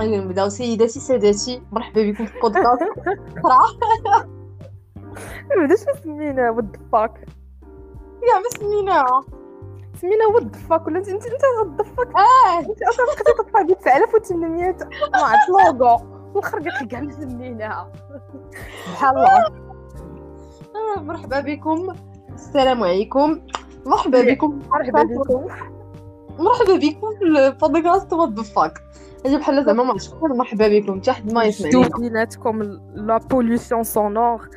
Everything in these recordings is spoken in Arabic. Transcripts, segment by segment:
أيوة نبداو سيداتي سادتي مرحبا بكم في البودكاست. صراحة. ما سمينا what the fuck يا ما سميناها سمينا what the fuck ولا انت انت انت ود فاك آه. انت أصلا لقيتي تطلع ديال 9800 مع لوغو لك كاع ما سميناها سبحان الله. آه، مرحبا بكم. السلام عليكم. مرحبا بكم. مرحبا بكم. مرحبا بكم في البودكاست what the fuck هذه بحال زعما ما شكون مرحبا بكم. حتى حد ما يسمعني. شدوا بيناتكم la pollution sonore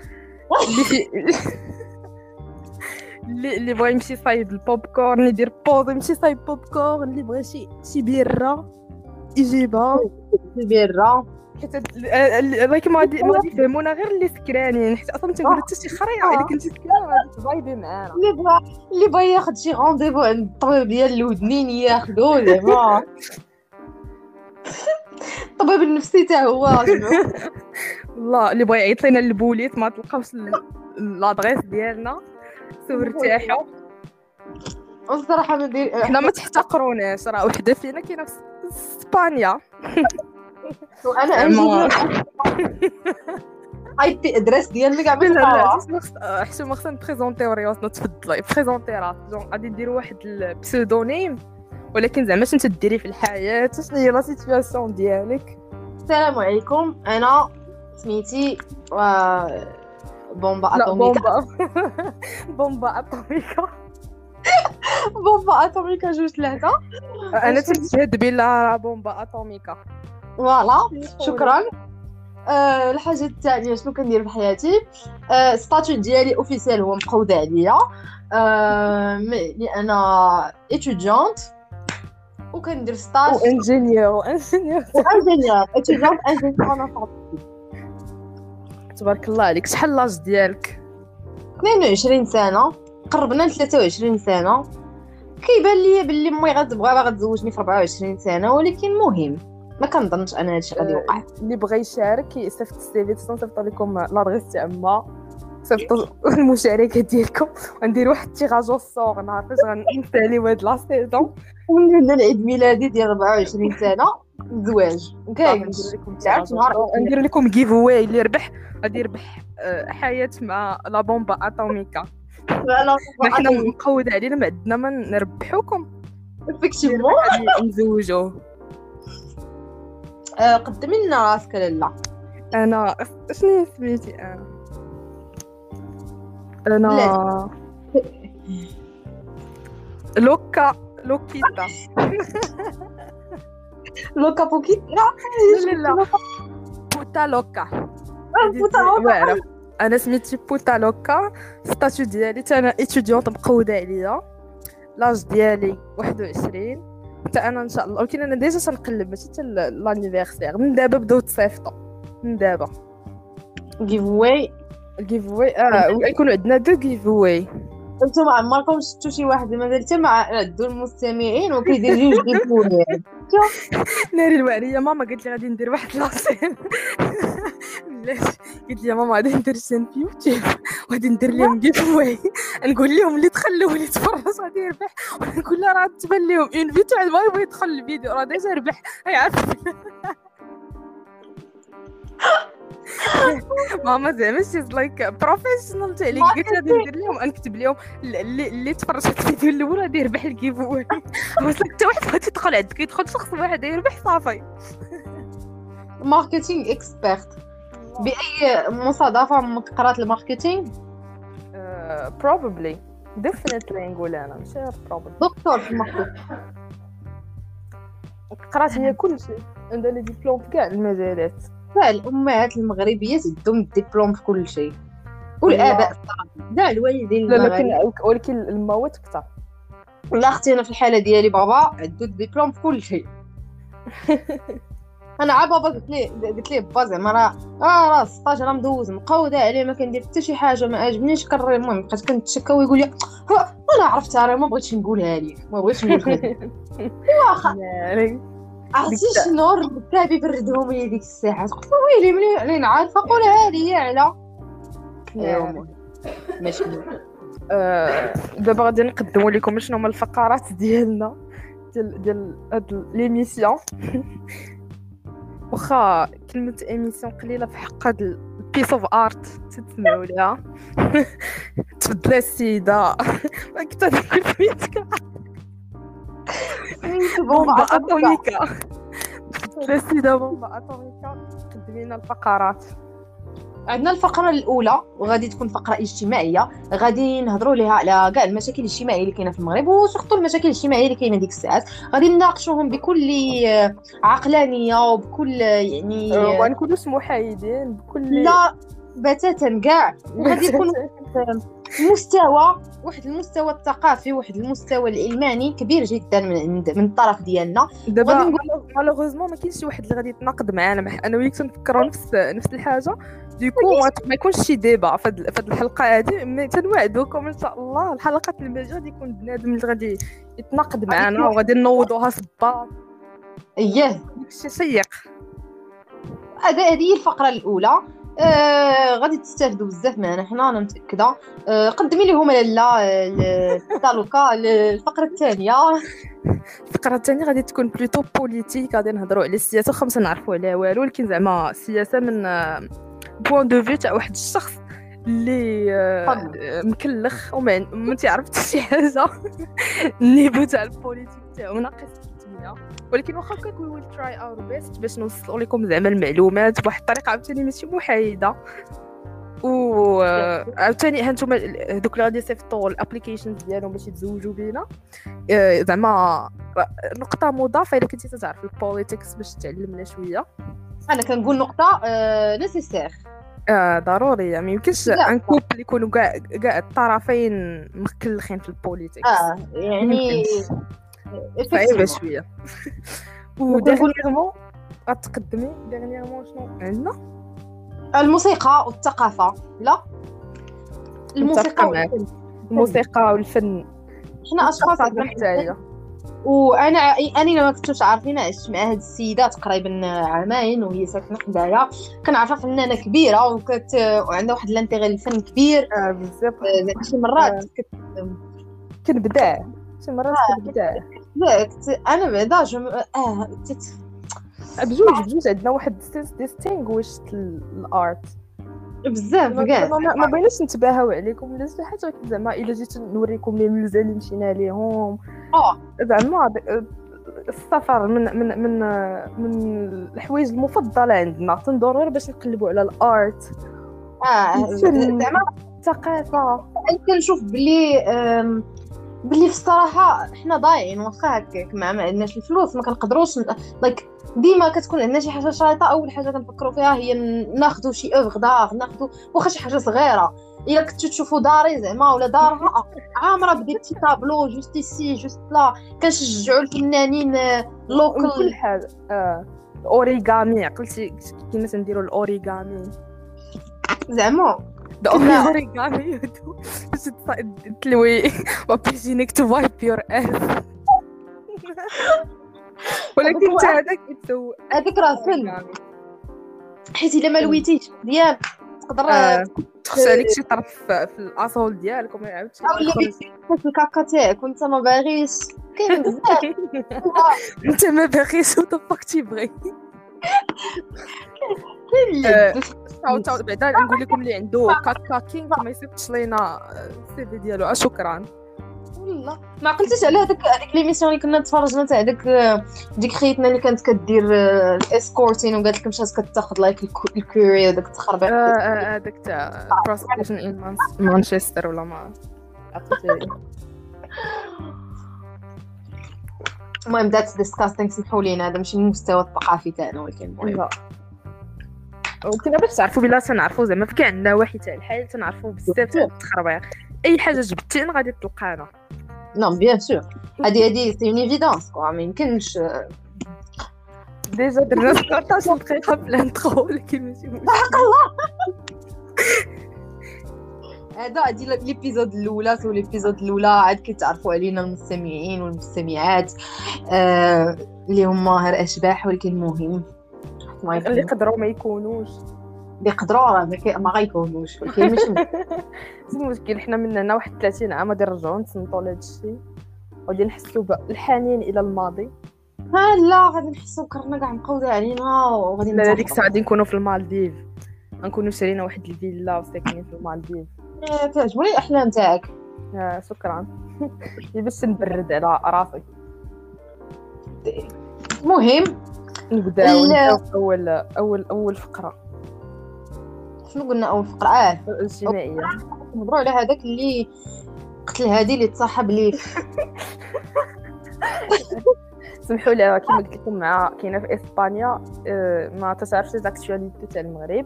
اللي اللي اللي بغى يمشي صايب البوب كورن يدير pause يمشي صايب بوب كورن اللي بغى شي شي بيره يجيبها. البيرة حيت like ما غادي ما غادي يفهمونا غير اللي سكرانين حيت أصلا تنقول حتى شي خريعه الا كنتي سكران غادي تفايبي معانا اللي بغا اللي بغا ياخد شي rendez-vous عند الطبيب ديال الودنين ياخدو زعما. الطبيب النفسي تا هو. والله اللي بغى يعيط لنا البوليس ما تلقاوش l'adresse ديالنا. so ارتاحوا الصراحة ما ندير حنا ما تحتقروناش راه وحدة فينا كاينة في إسبانيا. وأنا IP adresse ديالنا كاع لا ما خص- آه، ما خصنا ن présent يو راسنا تفضلي présenter راسك جون غادي نديرو واحد ال pseudonyme ولكن زعما شنو تديري في الحياة؟ شنو هي la situation ديالك؟ السلام عليكم. أنا سميتي آه، bomba atómica. bomba. bomba atómica. bomba atómica جوج ثلاثة. أنا تنشهد بلا bomba atómica. voilà شكرا. آه الحاجة الثانية شنو كندير في حياتي؟ statut ديالي officiel هو مقود عليا. mais- لي أنا étudiante وكندير stage و ingénieur ingénieur و ingénieur étudiante ingénieur. تبارك الله عليك. شحال l'âge ديالك؟ 22 سنة. قربنا ل 23 سنة. كيبان لي باللي امي غتبغى باغا تزوجني في 24 سنة ولكن مهم. ما كنظنش أنا هادشي غادي يوقع. اللي بغى يشارك يصيفط ال CV تصيفط لكم l'adresse تاع ما صيفطوا المشاركة ديالكم. وندير واحد ال tirage au sort نهار فاش غنساليو هاد la saison وندير العيد ميلادي ديال 24 سنة. الزواج كاين ندير لكم giveaway اللي ربح غادي يربح آه، حياة مع la bomba atómica حنا مقود علينا ما عندنا ما نربحوكم. غادي نزوجوه. قدمي لنا راسك لالا أنا شنو سميتي أنا أنا loca loquita. loca بوكيت لا لا puta loca. puta loca. أنا سميتي puta loca. statut ديالي أنا étudiante مقودة عليا. l'âge ديالي 21 حتى أنا إن شاء الله. ولكن أنا déjà تنقلب ماشي حتى l'anniversaire من دابا بداو تصيفطوا. من دابا. giveaway ال giveaway آه ويكونوا عندنا deux giveaway أنتم عمركم شفتوا شي واحد مازال حتى مع عدو المستمعين وكيدير جوج giveaway ناري الوعرية ماما قالت لي غادي ندير واحد la chaîne بلاتي قلت لي ماما غادي ندير chaîne في يوتيوب وغادي ندير لهم giveaway نقول لهم اللي تخلوا اللي تفرج غادي يربح. ونقول لها راه تبان لهم une vidéo عاد ما يبغي يدخل الفيديو راه déjà ربح يعرف ماما زعما شي like professional تاع اللي قلت غادي ندير لهم نكتب لهم اللي اللي تفرج في الفيديو الأول غادي يربح ال giveaway بس حتى واحد غادي يدخل عندك يدخل شخص واحد يربح صافي. marketing expert بأي مصادفه قرات ال marketing؟ probably definitely نقول أنا ماشي غير probably دكتور في ال marketing قرات هي كل شيء. عندها les diplômes في كاع المجالات. الأمهات المغربيات عندهم الدبلوم في كل شيء. والآباء كاع الوالدين لا. لكن ولكن الموت كثر لا أختي أنا في الحالة ديالي بابا عنده الدبلوم في كل شيء. أنا عا بابا قلت ليه قلت ليه با زعما راه آه راه 16 راه مدوز مقودة عليه ما كندير حتى شي حاجة ما عجبنيش كنري المهم بقيت كنتشكى ويقول لي "ها، أنا عرفتها راه ما بغيتش نقولها لك ما بغيتش نقولها لك. واخا عرفتي شنو الكابي بردهم لي ديك الساعة؟ قلت له ويلي ملي علينا عارفه قولها لي على. ماشي. آه، دابا غادي نقدموا لكم شنو هما الفقرات ديالنا ديال ديال هاد l'émission واخا كلمة émission قليلة في حق هاد ال piece of art تسمعوا ليها. تبدل السيدة. ما كنت نقول فيك بومبا؟ أتوميكا. تبدل السيدة بومبا أتوميكا. قدمي لنا الفقرات. عندنا الفقرة الأولى وغادي تكون فقرة اجتماعية. غادي نهضروا ليها على كاع المشاكل الاجتماعية اللي كاينة في المغرب وسورتو المشاكل الاجتماعية اللي كاينة ديك الساعات. غادي نناقشوهم بكل عقلانية وبكل يعني ونكونوا محايدين بكل لا بتاتا كاع. وغادي يكون مستوى واحد المستوى الثقافي واحد المستوى العلماني كبير جدا من من الطرف ديالنا. دابا malheureusement ما كاينش شي واحد اللي غادي يتناقض معانا. أنا وياك تنفكروا نفس نفس الحاجة. du coup ما يكونش شي débat في هاد الحلقة هادي. mais تنوعدوكم إن شاء الله. الحلقات اللي غادي يكون بنادم اللي غادي يتناقض معانا وغادي نوضوها صباط اييه داكشي هذا هذه الفقرة الأولى. آه غادي تستافدوا بزاف معنا حنا أنا متأكدة. آه قدمي لهم لاله تا loca الفقرة الثانية. الفقرة الثانية غادي تكون plutôt politique غادي نهضروا على السياسة خمسة نعرفوا عليها والو ولكن زعما السياسة من point de vue تاع واحد الشخص اللي آه مكلخ وما تعرف حتى شي حاجة ال niveau تاع ال politique تاعو ناقص. ولكن واخا هكاك we will try our best باش نوصلوا لكم زعما المعلومات بواحد الطريقة عاوتاني ماشي محايدة. و عاوتاني هانتوما دوك اللي غادي يصيفطوا ال applications ديالهم باش يتزوجوا بينا. آه، زعما نقطة مضافة إلا كنتي تعرف ال politics باش تعلمنا شوية. أنا كنقول نقطة nécessaire آه ضروري ما يمكنش un couple يكونوا كاع كاع الطرفين مكلخين في ال politics آه يعني صعيبة شوية. و dernièrement غتقدمي dernièrement شنو؟ عندنا؟ الموسيقى والثقافة. لا. الموسيقى والفن. الموسيقى والفن. حنا أشخاص عندنا. وأنا أنا ما كنتوش عارفين عشت مع هاد السيده تقريبا عامين وهي ساكنة حدايا. كنعرفها فنانه كبيرة وكانت وعندها واحد ال intérêt للفن كبير. آه بزاف شي مرات كنبدع. شي مرات كنبدع. أنا بعدا je آه بجوج بجوج عندنا واحد distinguish ال art بزاف كاع. ما بغيناش نتباهاو عليكم ولا شي حاجة زعما إلا جيت نوريكم les musées اللي مشينا ليهم. زعما السفر من من من من الحوايج المفضلة عندنا. تندور غير باش نقلبوا على ال art آه زعما الثقافة. كنشوف بلي بلي في الصراحة حنا ضايعين واخا هكاك ما عندناش الفلوس ما كنقدروش like ديما كتكون عندنا شي حاجة شايطه أول حاجة كنفكروا فيها هي ناخذوا شي œuvre d'art ناخذوا واخا شي حاجة صغيرة. إلا كنتو تشوفوا داري زعما ولا دارها عامرة بدي تي طابلو juste ici juste là كنشجعوا الفنانين local كل حاجة آه اوريغامي عقلتي كيما تنديروا الاوريغامي زعما. اوريغامي باش تلوي و papier hygiénique to wipe your ass ولكن انت هذاك هذاك راه فن حيت إلا ما لويتيش. مزيان تقدر تخشى عليك شي طرف في الأصول ديالك وما يعاودش في الكاكا تاعك وانت ما باغيش. كاين بزاف. انت ما باغيش وطفك تيبغي كاين بعدا نقول لكم اللي عنده كاكا kink ما يصيفطش لينا ال CV ديالو. شكرا. والله. ما على هذاك هذيك l'émission اللي كنا تفرجنا تاع داك ديك خيتنا اللي كانت كدير ال escorting وقالت لك مشات كتاخذ like الكوري وداك التخربيق. هذاك تاع prostitution in مانشستر ولا ما المهم that's disgusting سمحوا لينا هذا ماشي المستوى الثقافي تاعنا ولكن المهم. وكنا باش تعرفوا بلا تنعرفوا زعما في كاع النواحي تاع الحياة تنعرفوا بزاف تاع التخربيق. أي حاجة جبتينا غادي تلقانا. non bien sûr هادي هادي c'est une évidence quoi ما يمكنش déjà درنا 17 دقيقه في ال intro ولكن ماشي مشكل الله هذا هادي l'épisode الاولى so l'épisode الاولى عاد كيتعرفوا علينا المستمعين والمستمعات آه اللي هما غير اشباح ولكن مهم اللي يقدروا ما يكونوش. اللي يقدروا راه ما غيكونوش. ولكن ماشي المشكل حنا من هنا واحد 30 عام غادي نرجعوا نتصنتوا لهذا الشيء غادي نحسوا بالحنين إلى الماضي. ها لا غادي نحسو كرنا كاع مقودة علينا وغادي لا هذيك. الساعة غادي نكونوا في المالديف. غنكونوا شرينا واحد الفيلا وساكنين في المالديف. إيه، تعجبني الأحلام تاعك. شكرا. باش نبرد على راسي المهم نبداو اول اول أول فقرة. شنو قلنا أول فقرة؟ آه. الاجتماعية. نهضروا على هذاك اللي قتل هادي اللي تصاحب ليه. سمحوا لي كما قلت لكم مع كاينة في إسبانيا آه، ما تتعرفش زاكتواليتي تاع المغرب.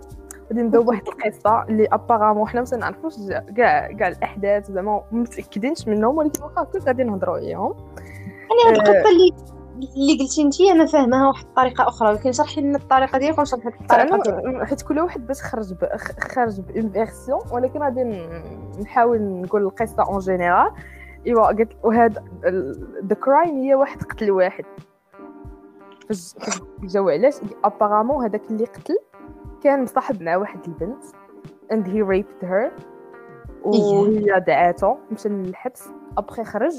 غادي نبدأو بواحد القصة اللي ابارامون حنا ما تنعرفوش كاع كاع الأحداث زعما متأكدينش منهم ولكن واخا هكا غادي نهضروا عليهم. أنا هاد القصة اللي اللي قلتي انت أنا فاهماها واحد الطريقة أخرى ولكن شرحي لنا الطريقة ديالك ونشرح لك الطريقة ديالك. حيت كل واحد باش خرج ب... خرج bonne version ولكن غادي نحاول نقول القصة en général إيوا قلت وهذا the crime هي واحد قتل واحد. فاش جاو علاش؟ apparemment هذاك اللي قتل كان مصاحب مع واحد البنت and he raped her. وهي دعاتو مشى للحبس ابخي خرج.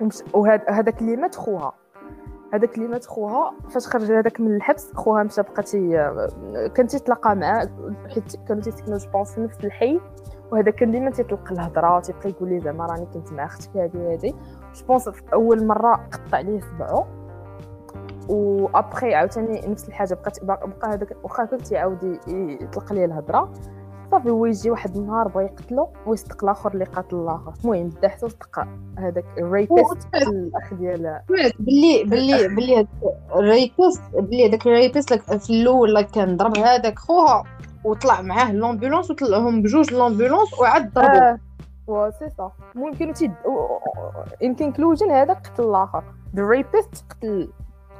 ومش- وهذا هذاك اللي مات خوها. هذاك اللي مات خوها فاش خرج هذاك من الحبس خوها مشى بقى تي كان تيتلاقى معاه حيت كانوا تيسكنوا je pense في نفس الحي. وهذا كان ديما تيطلق الهضره وتيبقى يقول لي زعما راني كنت مع أختك هذه هذه je pense في أول مرة قطع عليه صبعو وابخي عاوتاني نفس الحاجة بقات بقى هذاك واخا كان تيعاود يطلق ليه الهضرة. صافي هو يجي واحد النهار بغى يقتلو ويصدق الآخر اللي قاتل الآخر. المهم بدا حتى صدق هذاك ال rapist الأخ ديال باللي باللي هاد ال rapist باللي هذاك ال rapist في الأول كان ضرب هذاك خوها وطلع معاه l'ambulance وطلعهم بجوج l'ambulance وعاد ضربو. آه و سي سا. المهم كانوا تيد in conclusion هذا قتل الآخر. the rapist قتل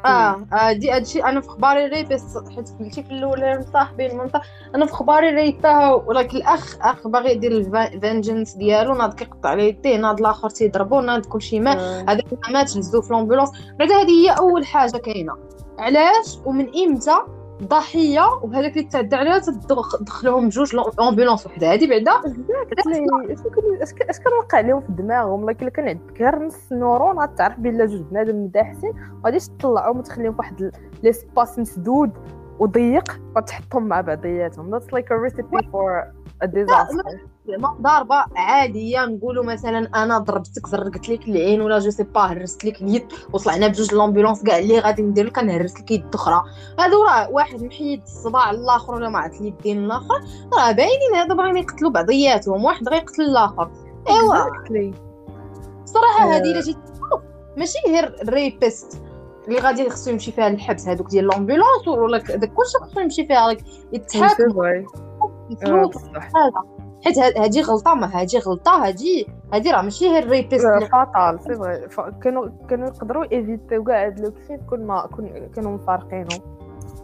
آه آه، دي هادشي أنا في اخباري rapist حيت قلتي في الأول مصاحبين المنطقة أنا في اخباري rape اه ولكن الأخ أخ باغي يدير ال vengeance ديالو ناض كيقطع عليه يديه ناض الآخر تيضربو ناض كلشي مات آه. هذاك ما ماتش هزوه في l'ambulance بعدا هذه هي أول حاجة كاينة. علاش؟ ومن إمتى؟ ضحية وهذاك اللي تعدى عليها تدخ- دخلوهم بجوج l'ambulance وحدة. هذه بعدا. اش كان واقع لهم في دماغهم لكن كان عندك غير نص neurone غتعرف بلا جوج بنادم مداحسين غاديش تطلعهم وتخليهم في واحد l'espace مسدود وضيق وتحطهم مع بعضياتهم. That's like a recipe for a disaster. ضاربه عادية نقولوا مثلا أنا ضربتك زرقت لك العين ولا je sais pas هرست لك اليد وطلعنا بجوج l'ambulance كاع اللي غادي ندير لك كنهرس لك يد أخرى هادو راه واحد محيد الصباع الآخر ولا ما عرفت اليدين الآخر راه باينين هادو باغيين يقتلوا بعضياتهم واحد غيقتل الآخر إيوا. صراحة آه. هذه إلا جيت ماشي غير ال rapist اللي غادي خصو يمشي فيها للحبس هذوك ديال l'ambulance ولا داك كلشي خصو يمشي فيها يتحاكم vrai. آه،. هذا حيت هاد- هادي غلطة ما هادي غلطة هادي هادي راه ماشي غير ال rapist اللي فاتا c'est vrai كانوا كانوا يقدروا éviter يو كاع هاد le crime كون ما كون كانوا مفارقينهم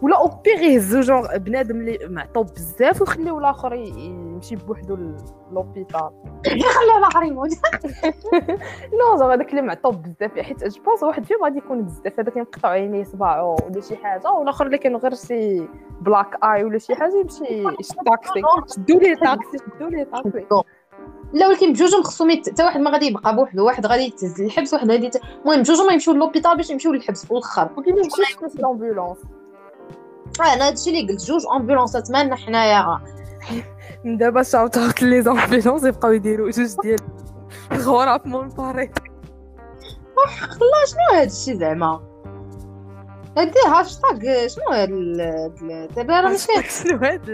ولا au pire يهزو جونغ بنادم اللي معطوب بزاف ويخليو الآخر يمشي بوحدو ل l'hôpital خليه الآخر يموت لا زعما هذاك اللي معطوب بزاف حيت je pense واحد فيهم غادي يكون بزاف هذاك ينقطعوا عينيه صباعو ولا شي حاجة والآخر اللي كانوا غير شي بلاك اي ولا شي حاجة يمشي يشد طاكسي شدوا ليه طاكسي شدوا ليه طاكسي لا ولكن بجوجهم خصهم. حتى واحد ما غادي يبقى بوحدو واحد غادي يتهز للحبس واحد غادي. المهم بجوجهم يمشيو ل l'hôpital باش يمشيو للحبس في الآخر ولكن ال ambulance آه، أنا هادشي اللي قلت جوج ambulance ات مالنا حنايا من دابا shout out les ambulances يبقاو يديروا جوج ديال ال grève mon pari لا شنو هادشي زعما؟ هادي هاشتاغ شنو هاد دابا راه ماشي شنو هاد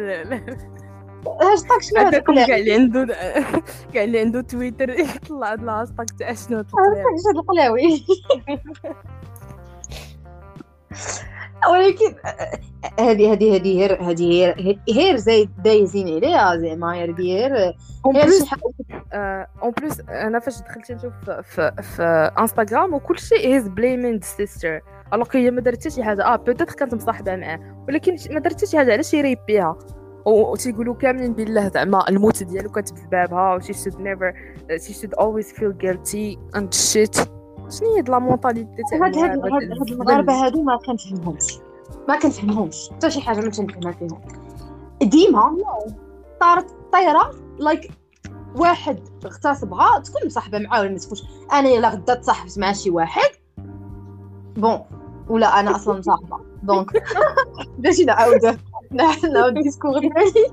هاشتاغ شنو هاد كاع اللي عنده كاع اللي عنده تويتر يطلع هاد الهاشتاغ تاع شنو هاد القلاوي؟ ولكن هذه هذه هذه غير هذه غير غير زايد دايزين عليها زعما غير غير اون شي بليس أنا فاش دخلت نشوف في, في, انستغرام وكل شيء هيز بليمين سيستر الوغ هي ما دارت حتى شي حاجة. آه بوتيت كانت مصاحبة معاه. ولكن ما دارت حتى شي حاجة. علاش يريبيها و- وتيقولوا كاملين بالله زعما الموت ديالو كانت في بابها و she should never she should always feel guilty and shit. شنو هي la mentalité تاع هاد هاد المغاربه هادو ما كنفهمهمش. ما كنفهمهمش. حتى شي حاجة ما كنفهمها فيهم. ديما طارت طيره like واحد اغتصبها تكون مصاحبه معاه ولا ما تكونش أنا إلا غدا تصاحبت مع شي واحد؟ bon ولا أنا أصلا مصاحبه donc باش نعاود نعاود ال discours ديالي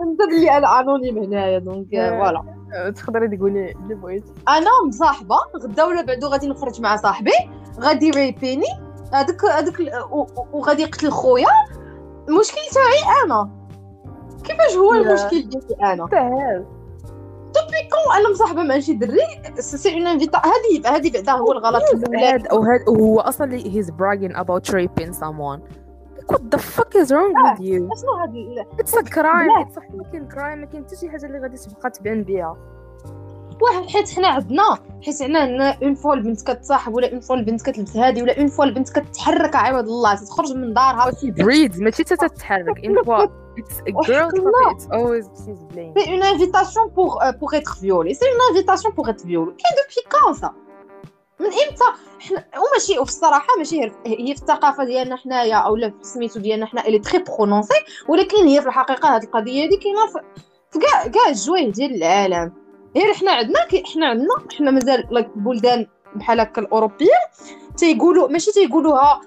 نزيد لي أنا anonyme هنايا donc voilà تقدري تقولي اللي بغيتي أنا مصاحبة غدا ولا بعدو غادي نخرج مع صاحبي غادي ي rape يني هذاك هذاك وغادي يقتل خويا. المشكل تاعي أنا. كيفاش هو المشكل ديالي أنا؟ depuis كون أنا مصاحبة مع شي دري c'est une invita هذه هذه بعدا هو الغلط هاد أو هاد هو أصلا he's bragging about raping someone. What the fuck is wrong with you? شنو هاد it's a crime it's a fucking crime. ما كاين حتى شي حاجة اللي غادي تبقى تبان بها واحد حيت حنا عندنا حيت عندنا une fois البنت كتصاحب ولا une fois البنت كتلبس هادي ولا une fois البنت كتحرك عوض الله. تخرج من دارها. breathes ماشي تتحرك. une fois it's a girl it's always she's blamed c'est une invitation pour pour être violée c'est une invitation pour être violée كاين depuis quand ça من إمتى حنا وماشي وفي الصراحة ماشي هي في الثقافة ديالنا حنايا اولا في سميتو ديالنا حنا الي très prononcé ولكن هي في الحقيقة هذه القضية هذه كاينة في كاع كاع الجوايه ديال العالم غير حنا عندنا حنا عندنا حنا مازال like بلدان بحال هكا الأوروبيين تيقولوا ماشي تيقولوها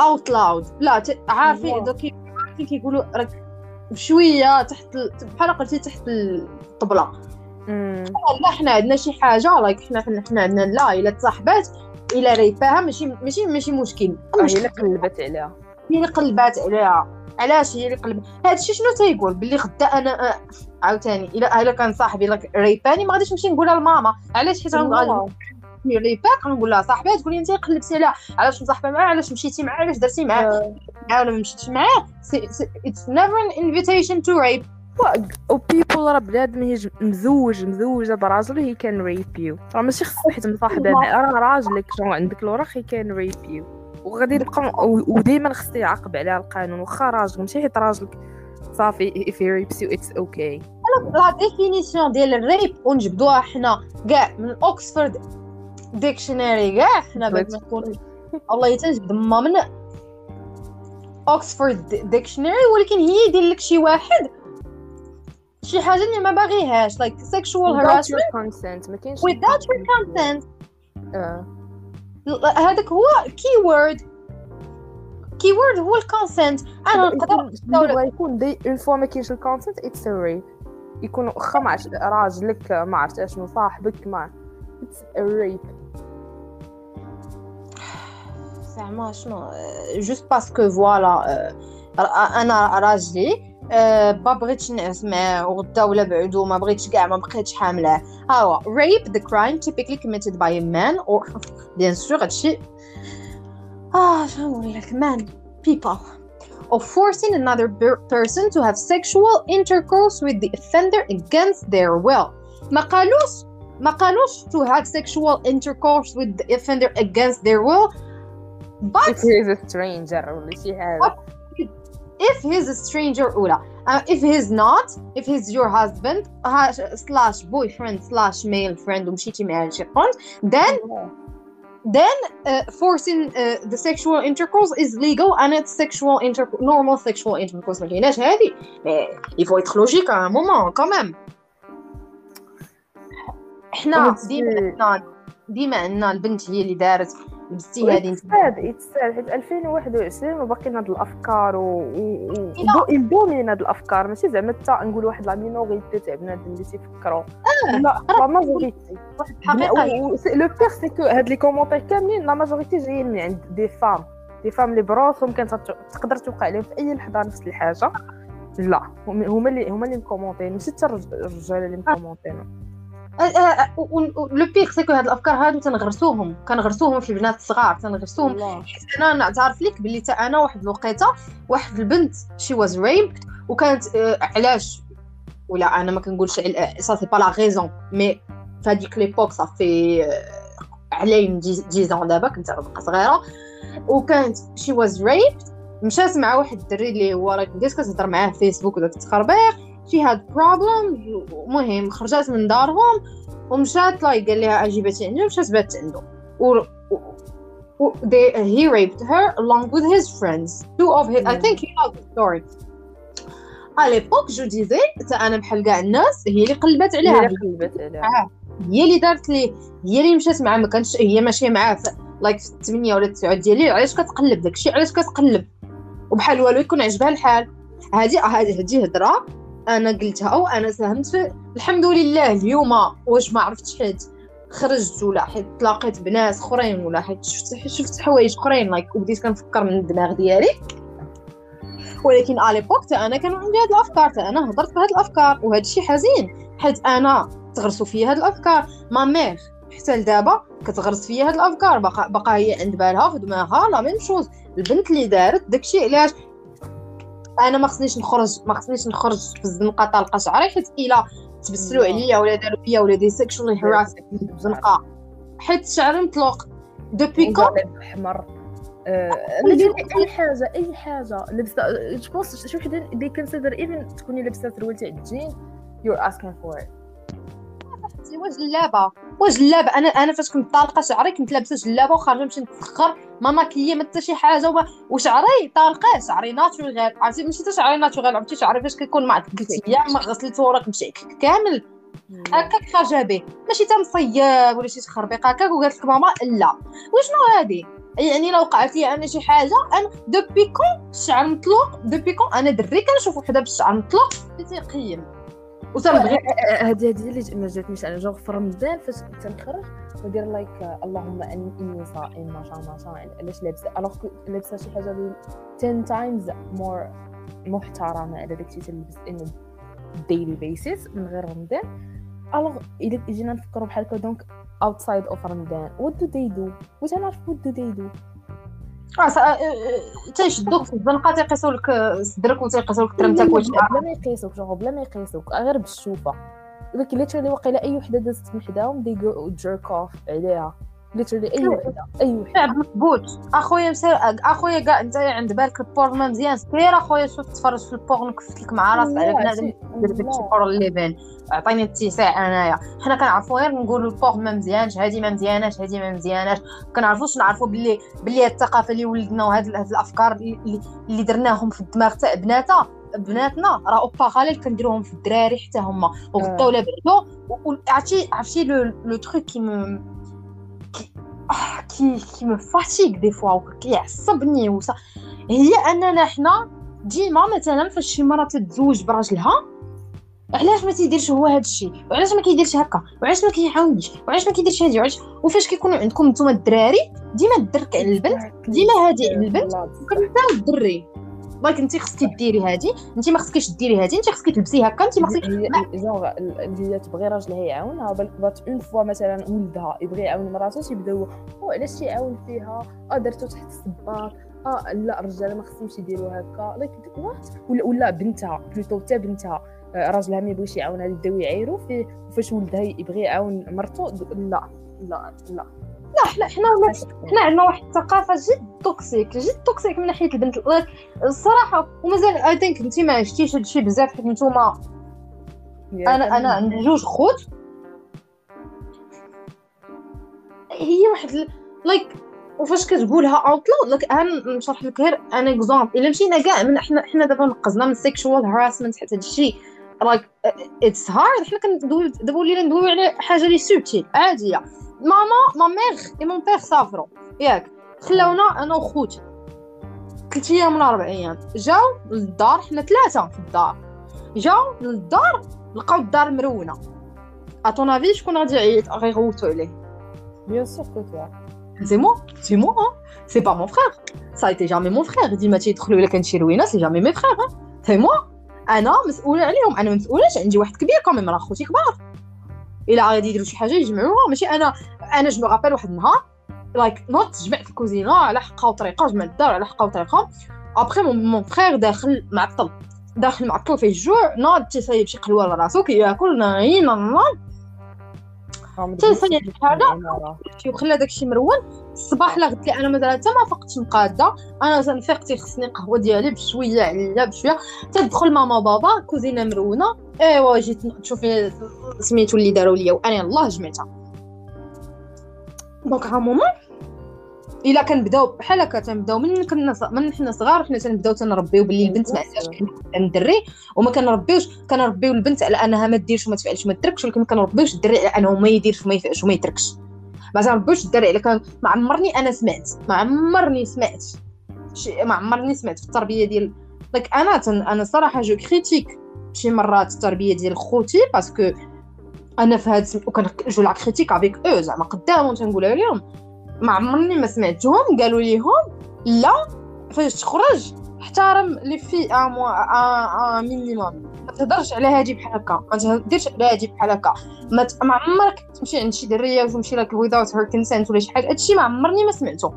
out loud لا عارفين. دوك عارفين كيقولوا راك بشوية تحت ال- بحال قلتي تحت الطبلة. لا حنا عندنا شي حاجة like حنا حنا عندنا لا الا تصاحبات إلا rape اها ماشي ماشي ماشي مشكل. هي اللي قلبت عليها. هي اللي قلبات عليها. علاش هي اللي قلب هادشي شنو تيقول باللي غدا أنا آه، عاوتاني الا إلا كان صاحبي like rape اني ما غاديش نمشي نقولها لماما. علاش حيت غنقول الله. rape اك غنقول لها صاحبي تقول لي انت قلبتي عليها. علاش مصاحبة معاه علاش مشيتي معاه علاش درتي معاه. معاه ولا ما مشيتيش معاه اتس نيفر ان انفيتيشن تو ريب و people راه بنادم هي مزوج مزوجة براجل he can rape you راه ماشي خص حيت مصاحبه راه راجلك جو عندك؟ الوراق he can rape you وغادي يبقى وديما خص يعاقب عليها القانون. واخا راجل ماشي حيت راجلك. صافي if he rapes you it's okay. la définition ديال ال rape ونجبدوها حنا كاع من Oxford dictionary كاع حنا باش ما نكون الله يتنجبد ما من Oxford dictionary ولكن هي يدير لك شي واحد. شي حاجة اللي ما باغيهاش like sexual without harassment? your consent ما كاينش without your consent. آه. هذاك هو key word key word هو ال consent أنا نقدر يكون- بغا يكون dès une fois ما كاينش ال consent it's rape يكون واخا ما عرفت راجلك ما عرفت أشنو صاحبك ما it's rape زعما شنو juste parce que voilà أنا راجلي ما بغيتش نعس معاه وغدا ولا بعدو ما بغيتش كاع ما بقيتش حامله ها هو rape the crime typically committed by a man or بيان سور هادشي اه شنو نقول لك man people of forcing another per- person to have sexual intercourse with the offender against their will ما قالوش ما قالوش to have sexual intercourse with the offender against their will but if he is a stranger ولا شي حاجه if he's a stranger أولى uh, if he's not if he's your husband uh, slash boyfriend slash male friend ومشيتي معاه لشي بونت then then uh, forcing uh, the sexual intercourse is legal and it's sexual inter normal sexual intercourse ما كايناش هادي mais il faut être logique à un moment quand même حنا ديما عندنا ديما عندنا البنت هي اللي دارت لبستي هادي أنت ساد يتساد حيت 2021 وباقيين هاد الأفكار و. يدومين هاد الأفكار. ماشي زعما حتى نقول واحد لا مينوريتي تاع بنادم اللي تيفكروا لا la majorité الحقيقة le pire c'est que هاد les commentaires كاملين la majorité جايين من عند des femmes des femmes اللي براسهم كانت تقدر توقع عليهم في أي لحظة نفس الحاجة. لا هم- هما اللي هما اللي مكومونتين ماشي حتى الرج- الرجال اللي مكومونتين le pire c'est que هاد الأفكار هادو تنغرسوهم. كنغرسوهم في البنات الصغار تنغرسوهم. حيت أنا نعترف لك باللي تا أنا واحد الوقيتة واحد البنت she was raped وكانت آه، علاش؟ ولا أنا ما كنقولش ça c'est pas la raison mais في هذيك l'époque صافي علي 10 زون دابا كنت باقا صغيرة. وكانت she was raped مشات مع واحد الدري اللي هو راك بديت كتهضر معاه في فيسبوك وداك التخربيق. she had problem المهم خرجات من دارهم ومشات like قال لها اجيبتي عندي ومشات بات عنده و they, he raped her along with his friends. Two of his I think you know the story. à l'époque je disais حتى أنا بحال كاع الناس هي اللي قلبت عليها. هي اللي قلبت عليها. هي اللي دارت لي هي اللي مشات معاه ما كانش هي ماشية معاه. like في الثمانية ولا التسعة ديالي علاش كتقلب؟ داكشي علاش كتقلب؟ وبحال والو يكون عجبها الحال. هادي هادي هضره أنا قلتها وأنا ساهمت في الحمد لله اليوم واش ما عرفتش حيت خرجت ولا حيت تلاقيت بناس اخرين ولا حيت شفت شفت حوايج اخرين like وبديت كنفكر من الدماغ ديالي. ولكن à l'époque أنا كانوا عندي هاد الافكار تا أنا هضرت بهاد الافكار وهذا الشيء حزين حيت أنا تغرسوا فيا هاد الافكار. ma mère حتى لدابا كتغرس فيا هاد الافكار باقا باقا هي عند بالها في دماغها la même chose البنت اللي دارت داكشي علاش؟ أنا ما خصنيش نخرج ما خصنيش نخرج في الزنقة طالقه شعري حيت إلا تبسلوا عليا ولا داروا فيا ولا des sexual harass بزنقه حيت شعري مطلوق ذنبي كون احمر أي حاجة أي حاجة. لبسة je pense شي وحده they consider even تكوني لابسة سروال تاع الجين you asking for it جلابه واش جلابه أنا أنا فاش كنت طالقة شعري كنت لابسة جلابة وخارجة نمشي نتسخر ما maquillée ما حتى شي حاجة وما وشعري طالقة. شعري natural عرفتي؟ ماشي حتى شعري natural عرفتي شعري فاش كيكون مع ثلاث أيام ما غسلته وراك مشي. كامل. هكاك خارجة به ماشي تنصيب ولا شي تخربيق هكاك وقالت لك ماما لا. وشنو هادي؟ يعني لو وقعت لي أنا شي حاجة أنا ذنبي كون الشعر مطلوق؟ ذنبي كون أنا دري كنشوف وحدة بالشعر مطلوق. تيقيم وتنبغي هذه هذه اللي ما جاتنيش أنا جوغ في رمضان فاش تنخرج ندير like اللهم اني صائم ما شاء الله صائم علاش لابسة؟ alors لابسة شي حاجة 10 times more محترمة على داكشي تلبس on daily basis من غير رمضان. alors الا جينا نفكروا بحال هكا donc outside of رمضان what do they do واش نعرف what do they do تيشدوك في الزنقه تيقيسوا لك صدرك وتيقيسوا لك ترمتك واش بلا ما يقيسوك بلا ما يقيسوك غير بالشوفة. ولكن literally واقيلا أي وحدة دازت من حداهم they go jerk off عليها. literally أي وحدة أي وحدة. شعب مكبوت أخويا مسير أخويا كاع انت عند بالك ال porn ما مزيان. سير أخويا شوف تفرج في ال porn كفت لك مع راسك على بنادم بان عطيني الاتساع أنايا. حنا كنعرفوا غير نقولوا البورن ما مزيانش هادي ما مزياناش هادي ما مزياناش. كنعرفوش نعرفوا بلي بلي الثقافة اللي ولدنا وهاد الأفكار اللي, اللي درناهم في الدماغ تاع بناتها بناتنا راه أوبا غالي كنديروهم في الدراري حتى هما. وغطاو لابعدو عرفتي عرفتي لو تروك كي كي كي مو فاتيك دي فوا كيعصبني وصا هي اننا حنا ديما مثلا فاش شي مرة تتزوج براجلها علاش ما تيديرش هو هذا الشيء وعلاش ما كيديرش هكا وعلاش ما كيعاونش وعلاش ما كيديرش هادي وعلاش وفاش كيكونوا عندكم نتوما الدراري ديما الدرك على البنت ديما هادي على البنت وكنساو الدري like انت خصك ديري هادي انت ما خصكيش ديري هادي انت خصك تلبسي هكا انت ما خصكيش جونغ اللي تبغي راجلها يعاونها but une fois مثلا ولدها يبغي يعاون مراته تيبداو أو علاش تيعاون فيها؟ آه درتو تحت الصباط آه لا الرجال ما خصهمش يديروا هكا. like what ولا, ولا بنتها plutôt حتى بنتها آه، راجلها ما يبغيش يعاونها يبداو يعايروا فيه وفاش ولدها يبغي يعاون مرته لا لا لا. لا حنا حنا حنا عندنا واحد الثقافة جد toxique جد toxique من ناحية البنت. الصراحة ومازال I think انت ما عشتيش هادشي بزاف حيت نتوما أنا أنا عندي جوج خوت. هي واحد لايك وفاش كتقولها اوتلو لك أنا نشرح لك غير ان اكزومبل إلا مشينا كاع من حنا حنا دابا نقزنا من سيكشوال هراسمنت حتى هادشي لايك اتس هارد حنا كندويو دابا ولينا ندويو على حاجة لي سوتيل عادية. ماما ما ميغ اي مون بيغ سافرو ياك خلاونا أنا وخوتي. ثلاث أيام ولا أربع أيام جاو للدار حنا ثلاثة في الدار. جاو للدار لقاو الدار مرونة. اتون افي شكون غادي يعيط غيغوتو عليه بيان سور كو توا سي مو سي مو سي با مون فخير سا ايتي جامي مون فخير ديما تيدخلوا الا كان شي روينه سي جامي مي فخير سي مو أنا مسؤوله عليهم أنا مسؤولاش عندي واحد كبير كوميم راه خوتي كبار إلا غادي يديروا شي حاجة يجمعوها. ماشي أنا أنا جو رابيل واحد النهار لايك نوت جمعت الكوزينة على حقها وطريقة جمعت الدار على حقها وطريقة. ابخي مون فخير داخل معطل داخل معطل فيه الجوع ناض تيصايب شي قلوه لراسو كياكل ناين ناض تيصايب حاجة وخلى داكشي مرون الصباح لا قلت لي أنا مازال حتى ما فقتش مقاده أنا تنفيق تيخصني قهوة ديالي بشوية عليا بشوية. تدخل ماما بابا كوزينة مرونه إيوا جيت تشوفي سميتو اللي داروا ليا وأنا الله جمعتها. donc هاد moment إلا كنبداو بحال هكا تنبداو من كنا من حنا صغار حنا تنبداو تنربيو باللي البنت ما عندهاش الدري وما كنربيوش كنربيو البنت على أنها ما ديرش وما تفعلش وما تتركش ولكن ما كنربيوش الدري على أنه ما يديرش وما يفعلش وما يتركش. ما تربوش الدراري على كان ما عمرني أنا سمعت ما عمرني سمعت شي ما عمرني سمعت في التربية ديال داك أنا تن أنا صراحة je critique شي مرات التربية ديال خوتي parce que أنا في هاد وكان je la critique avec eux زعما قدامهم تنقولها لهم ما عمرني ما سمعتهم قالوا ليهم لا فاش تخرج احترم لي في au moins un minimum ما تهضرش على هادي بحال هكا ما تهضرش على هادي بحال هكا. ما عمرك تمشي عند شي دريه وتمشي لك without her consent ولا شي حاجة هادشي ما عمرني ما سمعته.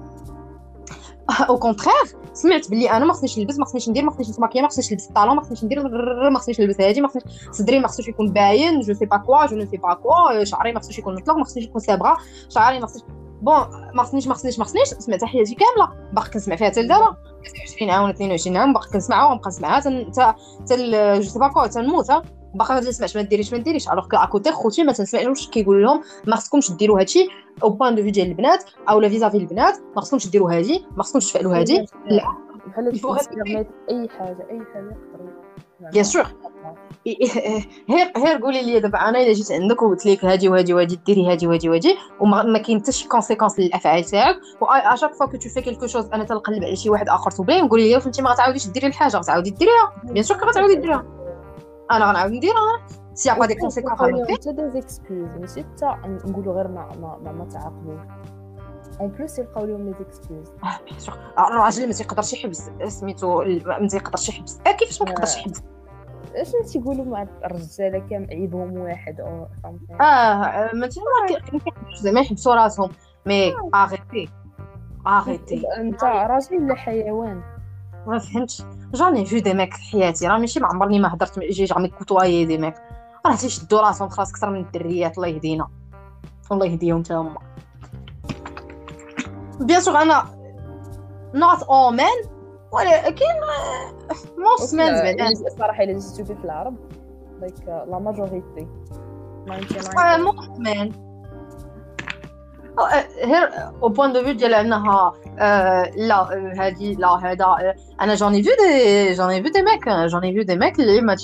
au contraire سمعت بلي أنا ما خصنيش نلبس ما خصنيش ندير ما خصنيش نتماكيا ما خصنيش نلبس ال talons ما خصنيش ندير ما خصنيش نلبس هادي ما خصنيش صدري ما خصوش يكون باين je sais pas quoi je ne sais pas quoi شعري ما خصوش يكون مطلق ما خصوش يكون صابغة شعري ما خصوش bon ما خصنيش ما خصنيش ما خصنيش سمعت حياتي كامله باقي كنسمع فيها حتى لدابا 20 عام ولا 22 عام باقي كنسمعها ونبقى نسمعها حتى حتى je sais pas quoi تنموت باقي ما تسمعش ما ديريش ما ديريش alors que à côté خوتي ما تنسمعلوش كيقول لهم ما خصكمش ديروا هادشي au point de vue ديال البنات أو لا vis-à-vis البنات ما خصكمش ديروا هادي ما خصكمش تفعلوا هادي لا بحال أي حاجة أي حاجة bien sûr غير غير قولي لي دابا أنا إلا جيت عندك وقلت لك هادي وهادي وهادي ديري هادي وهادي وهادي وما كاين حتى شي conséquence للأفعال تاعك. و à chaque fois que tu fais quelque chose أنا تنقلب على شي واحد آخر تجي قولي لي انت ما غتعاوديش ديري الحاجة غتعاودي ديريها. bien sûr غتعاودي ديريها. أنا غنعاود نديرها. c'est pas des conséquences حتى des excuses ماشي حتى نقولوا غير ما ما ما تعاقبوش. اون بلوس يلقاو لهم لي آه بيان سور الراجل ما تيقدرش يحبس سميتو ما تيقدرش يحبس كيفاش ما تيقدرش يحبس اش تيقولوا مع الرجاله كام عيبهم واحد أو آه ما زعما يحبسوا راسهم مي اغيتي اغيتي انت راجل ولا حيوان ما فهمتش جاني في دي ميك في حياتي راه ماشي ما عمرني ما هضرت جي جامي كوتوايي دي ميك راه تيشدوا راسهم خلاص أكثر من الدريات الله يهدينا الله يهديهم حتى هما bien sûr أنا not all men ولكن most men زعما الصراحه الا جيتو في العرب like la majorité most men غير au point de vue ديال انها لا هادي لا هذا أنا j'en ai vu des j'en ai vu des mecs j'en ai vu des mecs اللي ما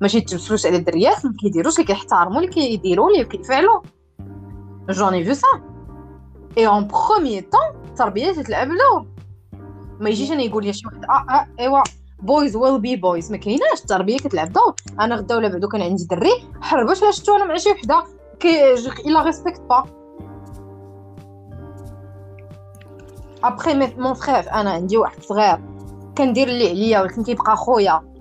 ماشي تمسلوش على الدريات ما كيديروش اللي كيحترموا اللي كيديروا اللي كيفعلوا جوني فيو سا اي اون بروميير طون التربيه تتلعب دور ما يجيش أنا يقول لي شي واحد آه آه ايوا بويز ويل بي بويز ما كايناش التربيه كتلعب دور أنا غدا ولا بعدو كان عندي دري حرباش لا شفتو أنا مع شي وحده كي الا ريسبكت با ابخي مون فخير أنا عندي واحد صغير كندير اللي عليا ولكن كيبقى خويا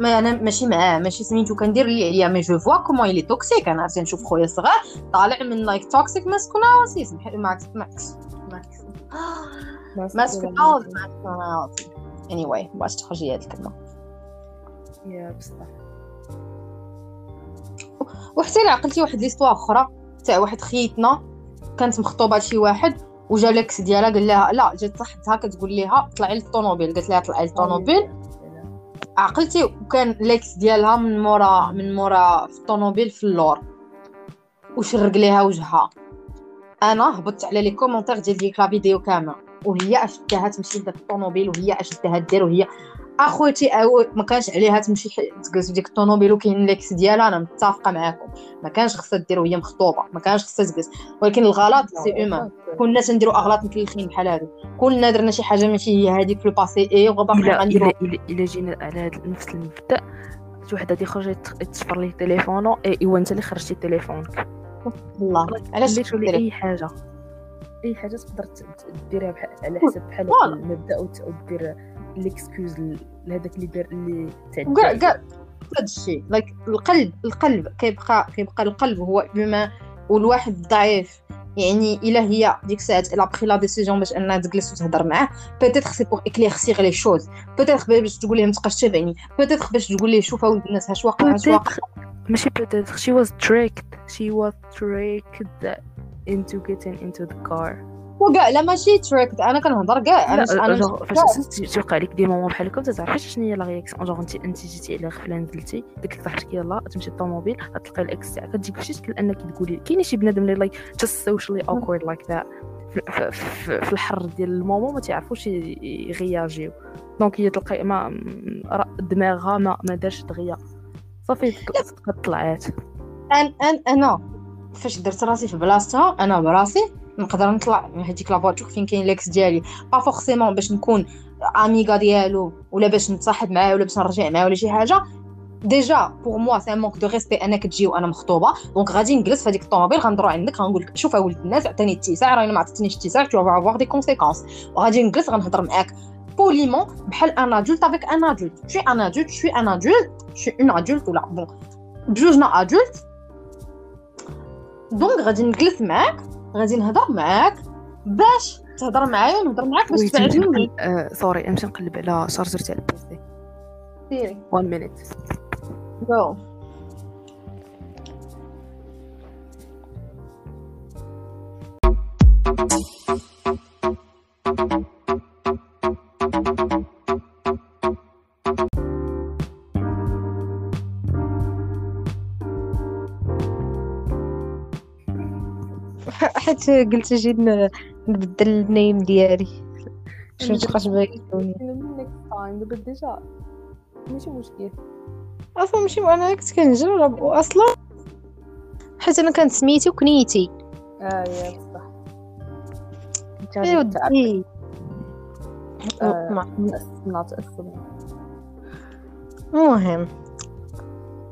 ما أنا ماشي معاه ماشي سميتو كندير اللي عليا mais je vois comment il est toxique أنا تنشوف خويا صغير طالع من like toxic masculi max max max. masculi masculi anyway باش تخرجي هاد الكلمة؟ يا بصح. وحتى إلا عقلتي واحد l'histoire أخرى تاع واحد خيتنا كانت مخطوبة لشي واحد وجا l'ex ديالها قال لها لا جات صاحبتها كتقول لها طلعي للطوموبيل قالت لها طلعي للطوموبيل. عقلتي وكان l'ex ديالها من مورا من مورا في الطوموبيل في اللور. وشرق ليها وجهها. أنا هبطت على les commentaires ديال ديك la vidéo كاملة. وهي أش داها تمشي لداك الطوموبيل وهي أش داها دير وهي أخوتي أو ما كانش عليها تمشي تجلس في ديك الطوموبيل وكاين l'ex ديالها أنا متفقة معاكم. ما كانش خصها دير وهي مخطوبة ما كانش خصها تجلس ولكن الغلط c'est humain كلنا تنديروا أغلاط مكلخين بحال هادو. كلنا درنا شي حاجة ماشي هي هذيك في le passé و encore غنديروا الا جينا على هذا نفس المبدأ. شي وحدة تيخرج تشفر ليه تليفونه ايوا أنت اللي خرجتي تليفونك. الله. علاش أي حاجة. أي حاجة تقدر ديرها على حسب بحال المبدأ ودير l'excuse لهذاك اللي دار اللي تعدى كاع كاع هذا الشيء لايك القلب القلب كيبقى كيبقى القلب هو بما والواحد ضعيف يعني الا هي ديك الساعات الا بخي لا ديسيجن باش انها تجلس وتهضر معاه بيتيتر سي بور اكليرسيغ لي شوز بيتيتر باش تقول ليه ما تبقاش تابعني بيتيتر باش تقول ليه شوف اولد الناس اش واقع اش واقع ماشي بيتيتر شي واز تريكد شي واز تريكد into getting into the car. وكاع لا ماشي تريك أنا كنهضر كاع أنا أنا فاش توقع لك دي مومون بحال هكا تعرفيش شنو هي لا رياكسيون؟ جونغ انت انت جيتي على غفلة نزلتي لك صاحبتك يلاه تمشي للطوموبيل غتلقاي الإكس تاعك كتجيك فشي شكل أنك تقولي كاين شي بنادم اللي لايك جاست سوشيالي اوكورد لايك ذات في الحر ديال المومون ما تعرفوش يغياجيو دونك هي تلقاي ما دماغها ما ما دارش دغيا صافي طلعات أن أن أنا فاش درت راسي في بلاصتها أنا براسي نقدر نطلع من هذيك la voiture فين كاين l'ex ديالي. pas forcément باش نكون amiga ديالو ولا باش نتصاحب معاه ولا باش نرجع معاه ولا شي حاجة. déjà pour moi c'est manque de respect أنك تجي وأنا مخطوبة. donc غادي نجلس في هذيك الطوموبيل غندرو عندك غنقول لك شوف ولد الناس عطيني التيساع راني ما عطيتنيش التيساع tu vas voir des conséquences وغادي نجلس غنهضر معاك poliment بحال une adulte avec une adulte je suis une adulte je suis une adulte je suis une adulte ولا bon بجوجنا adultes donc غادي نجلس معاك. غادي نهضر معاك باش تهضر معايا ونهضر معاك باش تفهمني sorry نمشي نقلب على chargeur تاع ال PC سيري. 1 minute je حيت قلت جي نبدل ال name ديالي. شنو تبقاش باغي دابا déjà ماشي مشكل. أصلا ماشي أنا كنت كنجرب أصلا حيت أنا كانت سميتي وكنيتي آه يا بصح ودي. تأسسنا تأسسنا المهم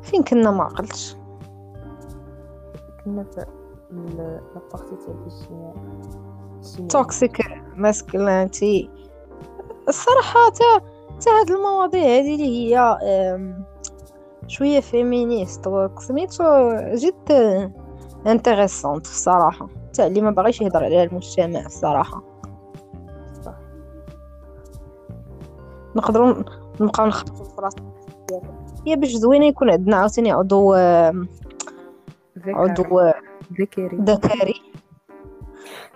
فين كنا؟ ما عقلتش كنا في la partie تاع الاجتماع toxic masculinity الصراحة تا تا هاد المواضيع هادي اللي هي أم، شوية féministe وسميتو جد intéressante الصراحة. تاع اللي ما باغيش يهضر عليها المجتمع الصراحة. صح. نقدروا نبقاو نخبطوا في راسنا هي باش زوينة يكون عندنا عاوتاني عضو عضو ذكري. ذكري.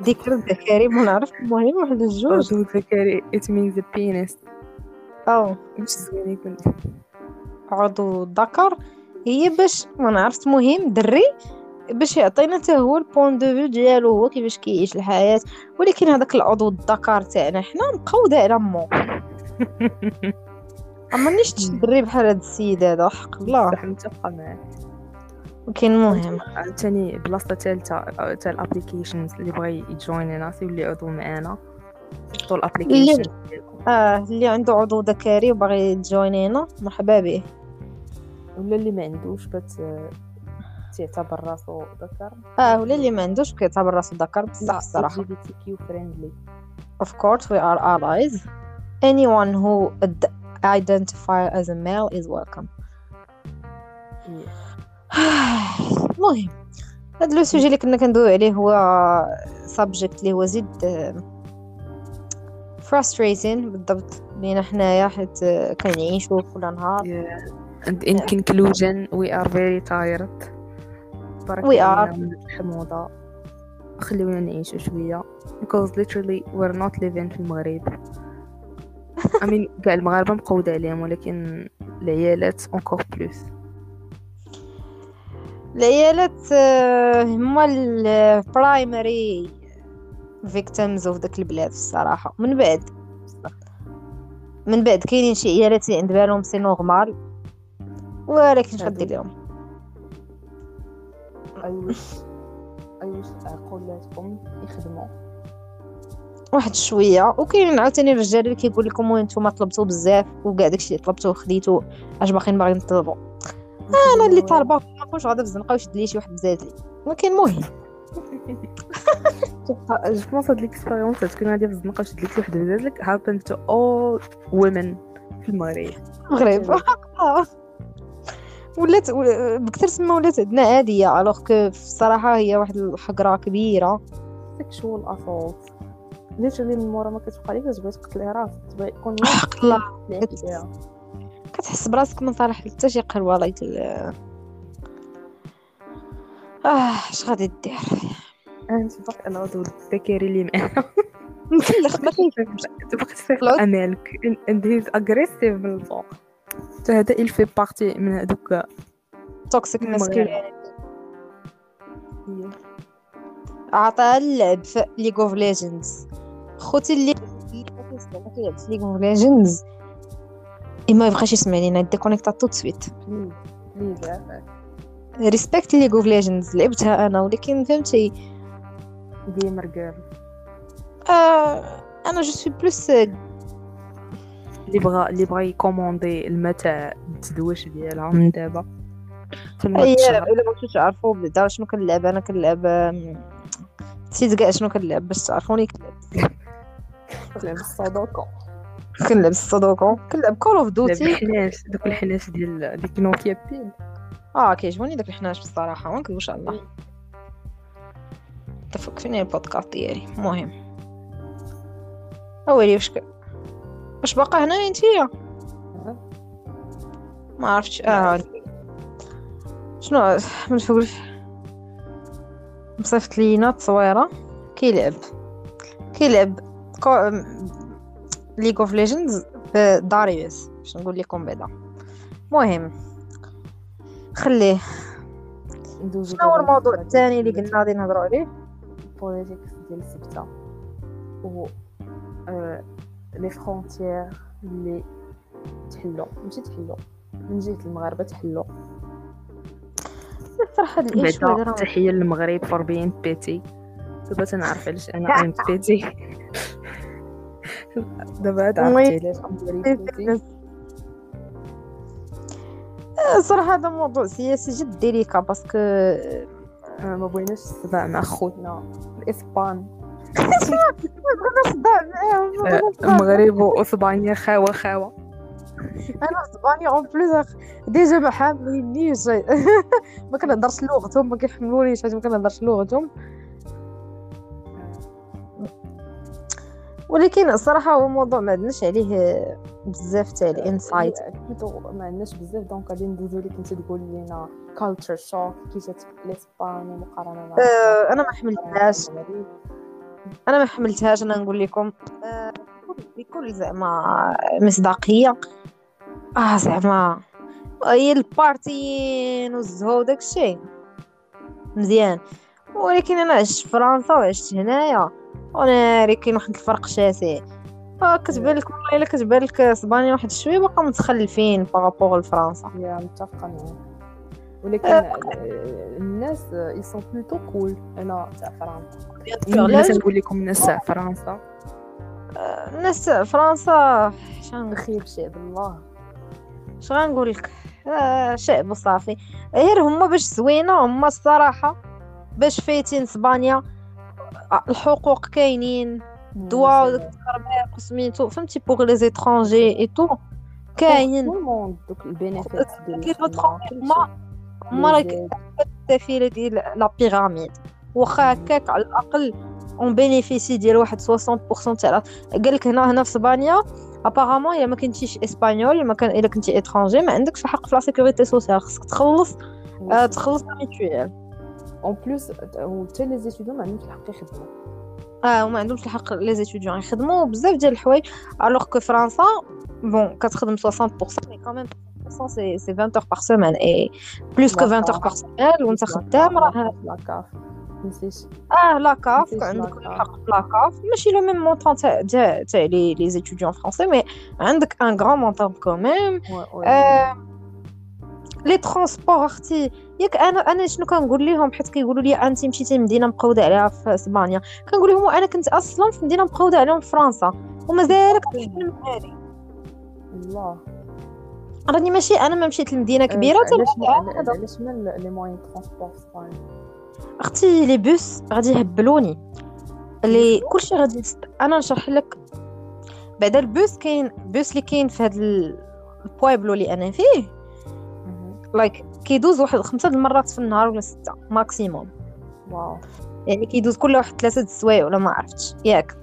ذكر الذكري ما نعرف. المهم واحد الجوج. عضو ذكري. It means a penis. أو. باش زوين يكون. عضو الذكر هي باش ما نعرفت مهم دري. باش يعطينا حتى هو ال point de vue ديالو هو كيفاش كيعيش الحياة. ولكن هذاك العضو الذكر تاعنا حنا مقود على مو. أما نيش تدري بحال هاد السيد هذا حق الله. صح متفقة معاك. ولكن المهم عاوتاني بلاصة تالتة تاع ال applications اللي بغى يجوينينا يولي عضو معانا. يحطوا ال application آه اللي عنده عضو ذكري وباغي يجوينينا مرحبا به ولا اللي ما عندوش بس تعتبر راسو ذكر؟ آه ولا اللي ما عندوش كيعتبر راسو ذكر بصح الصراحة. LGBTQ friendly Of course, we are allies. Anyone who ad- identify as a male is welcome. المهم هاد le sujet اللي كنا كندويو عليه هو subject اللي هو زيد آه، frustrating بالضبط. لينا حنايا حيت آه، كنعيشو كل نهار. And in conclusion we are very tired. بارك We are. من الحموضة. خليونا نعيشو شوية. Because literally we're not living في المغرب. I mean كاع المغاربة مقودة عليهم ولكن العيالات encore plus. العيالات آه، هما البرايمري victims of داك البلاد الصراحة. من بعد من بعد كاينين شي عيالات اللي عند بالهم c'est normal ولكن اش غدير لهم؟ عقولاتكم يخدموا. واحد شوية. وكاينين عاوتاني الرجال اللي كيقول لكم وين نتوما طلبتوا بزاف وكاع داكشي اللي طلبتوه خديتو اش باقيين باغيين تطلبوا أنا اللي طالبة ما نكونش غادا في الزنقه ويشد لي شي واحد بزاف لي ولكن المهم je pense هاد l'expérience تكون غادي في الزنقة وشد لك شي وحدة بزاف لك happen to all women في المغرب. المغرب. آه. ولات ول- بكثر تما ولات عندنا عادية alors que الصراحة هي واحد الحقرة كبيرة. Sexual assault literally من مورا ما كتبقى ليك تبغي تقتلي راسك تبغي يكون حق الله. واحد كتحس براسك ما صالح حتى شي قروه الله يتل آه اش غادي دير انت باقي العضو الذكري اللي معانا مفلخ ما كيفهمش تبقى العضو- امالك he's aggressive من الفوق حتى هذا il fait partie من هذوك توكسيك. ماسكولين عطاها اللعب في ليغ اوف ليجندز خوتي اللي ما كيسمع ما كيلعب في ليغ اوف ليجندز ما يبغاش يسمع لينا ديكونيكتا تو سويت ريسبكت ليغ اوف ليجندز لعبتها أنا ولكن فهمتي جيمر جيرل آه أنا جو سوي بلوس اللي بغا اللي بغا يكوموندي المتاع التدويش ديالها من دابا اي. الا بغيتو تعرفوا بعدا شنو كنلعب أنا كنلعب نسيت كاع شنو كنلعب باش تعرفوني كنلعب تلعب الصدوكو كنلعب السودوكو كنلعب كول اوف دوتي الحناش دوك الحناش ديال اللي كانوا فيها بيل آه كيعجبوني داك الحناش بصراحة. ما نكذبوش على الله. تفك فيني البودكاست ديالي. المهم أولي واش واش باقا هنا انتيا ما عرفتش. آه شنو؟ من فوق مصيفط لينا تصويرة. كيلعب. كيلعب. League of Legends بداريوس باش نقول لكم بعدا. المهم خليه. ندوزو شنو هو الموضوع الثاني اللي قلنا غادي نهضروا عليه؟ ال politics ديال السبتة. و les frontières اللي تحلو. ماشي تحلو. من جهة المغاربة تحلو. الصراحه هاد راه تحية للمغرب for being petty دابا تنعرف علاش أنا I'm petty دابا عاد عرفتي علاش الصراحه هذا موضوع سياسي جد délicat parce que ما بغيناش الصداع مع خوتنا. الاسبان معاهم آه، المغرب واسبانيا خاوة خاوة. أنا اسبانيا en plus déjà ما حاملينيش. ما كنهضرش لغتهم ما كيحملونيش حيت ما كنهضرش لغتهم. ولكن الصراحة هو موضوع ما عندناش عليه بزاف تاع ال insight. plutôt ما عندناش بزاف. donc غادي ندوزو لك انت تقول لنا culture shock كي جات الاسبان مقارنة مع آه، أنا ما حملتهاش. أنا ما حملتهاش أنا نقول لكم. آه، بكل زعما مصداقية. آه زعما هي البارتيين والزهو داك الشيء. مزيان. ولكن أنا عشت فرنسا وعشت هنايا. وناري كاين واحد الفرق شاسع. آه، كتبان لك والله الا كتبان لك اسبانيا واحد شوية باقا متخلفين بارابور لفرنسا هي متفقه معاك ولكن آه. آه، الناس يسون بلوتو كول أنا تاع فرنسا؟ الناس نقول لكم الناس تاع فرنسا. الناس تاع فرنسا شنو خير شعب الله اش غنقول لك آه شعب صافي غير هما باش زوينة هما الصراحة باش فايتين اسبانيا. آه، الحقوق كاينين الدواء وداك التربيع وسميتو فهمتي بوغ لي زيترونجي اي تو كاين دوك البينيفيت كي. هما هما راك لي التفيله ديال لا بيراميد واخا هكاك على الأقل اون بينيفيسي ديال واحد 60% تاع قال لك هنا هنا في إسبانيا ابارامون إلا ما كنتيش إسبانيول ما كان إلا كنتي اترونجي ما عندكش الحق في لا سيكوريتي سوسيال خصك تخلص آه تخلص لا ميتويال اون بلوس حتى لي زيتيديون ما عندهمش الحق يخدموا آه وما عندهمش الحق لي زيتيديون يخدموا بزاف ديال الحوايج الوغ كو فرنسا بون كتخدم 60% مي كاميم سي سي 20 اور بار سيمين اي بلوس كو 20 اور بار سيمين وانت خدام راه لا كاف نسيت آه لا كاف نسيت عندك لا الحق في لا كاف ماشي لو ميم مونطون تاع تاع تاع لي لي زيتيديون فرونسي مي عندك un grand montant quand même آه، les transports أختي ياك أنا أنا شنو كنقول لهم حيت كيقولوا لي انت مشيتي لمدينة مقودة عليها في إسبانيا. كنقول لهم أنا كنت أصلا في مدينة مقودة عليهم في فرنسا. ومازالك تحلم هذه الله. راني ماشي أنا ما مشيت لمدينة كبيرة آه، حتى علاش. علاش ما les moyens transport في أختي les bus غادي يهبلوني. اللي كلشي غادي. أنا نشرح لك. بعدا البوس كاين بوس اللي كاين في هذا ال- ال pueblo اللي أنا فيه. like كيدوز واحد خمسة د المرات في النهار ولا ستة maximum واو. يعني كيدوز كل واحد ثلاثة د السوايع ولا ما عرفتش. ياك.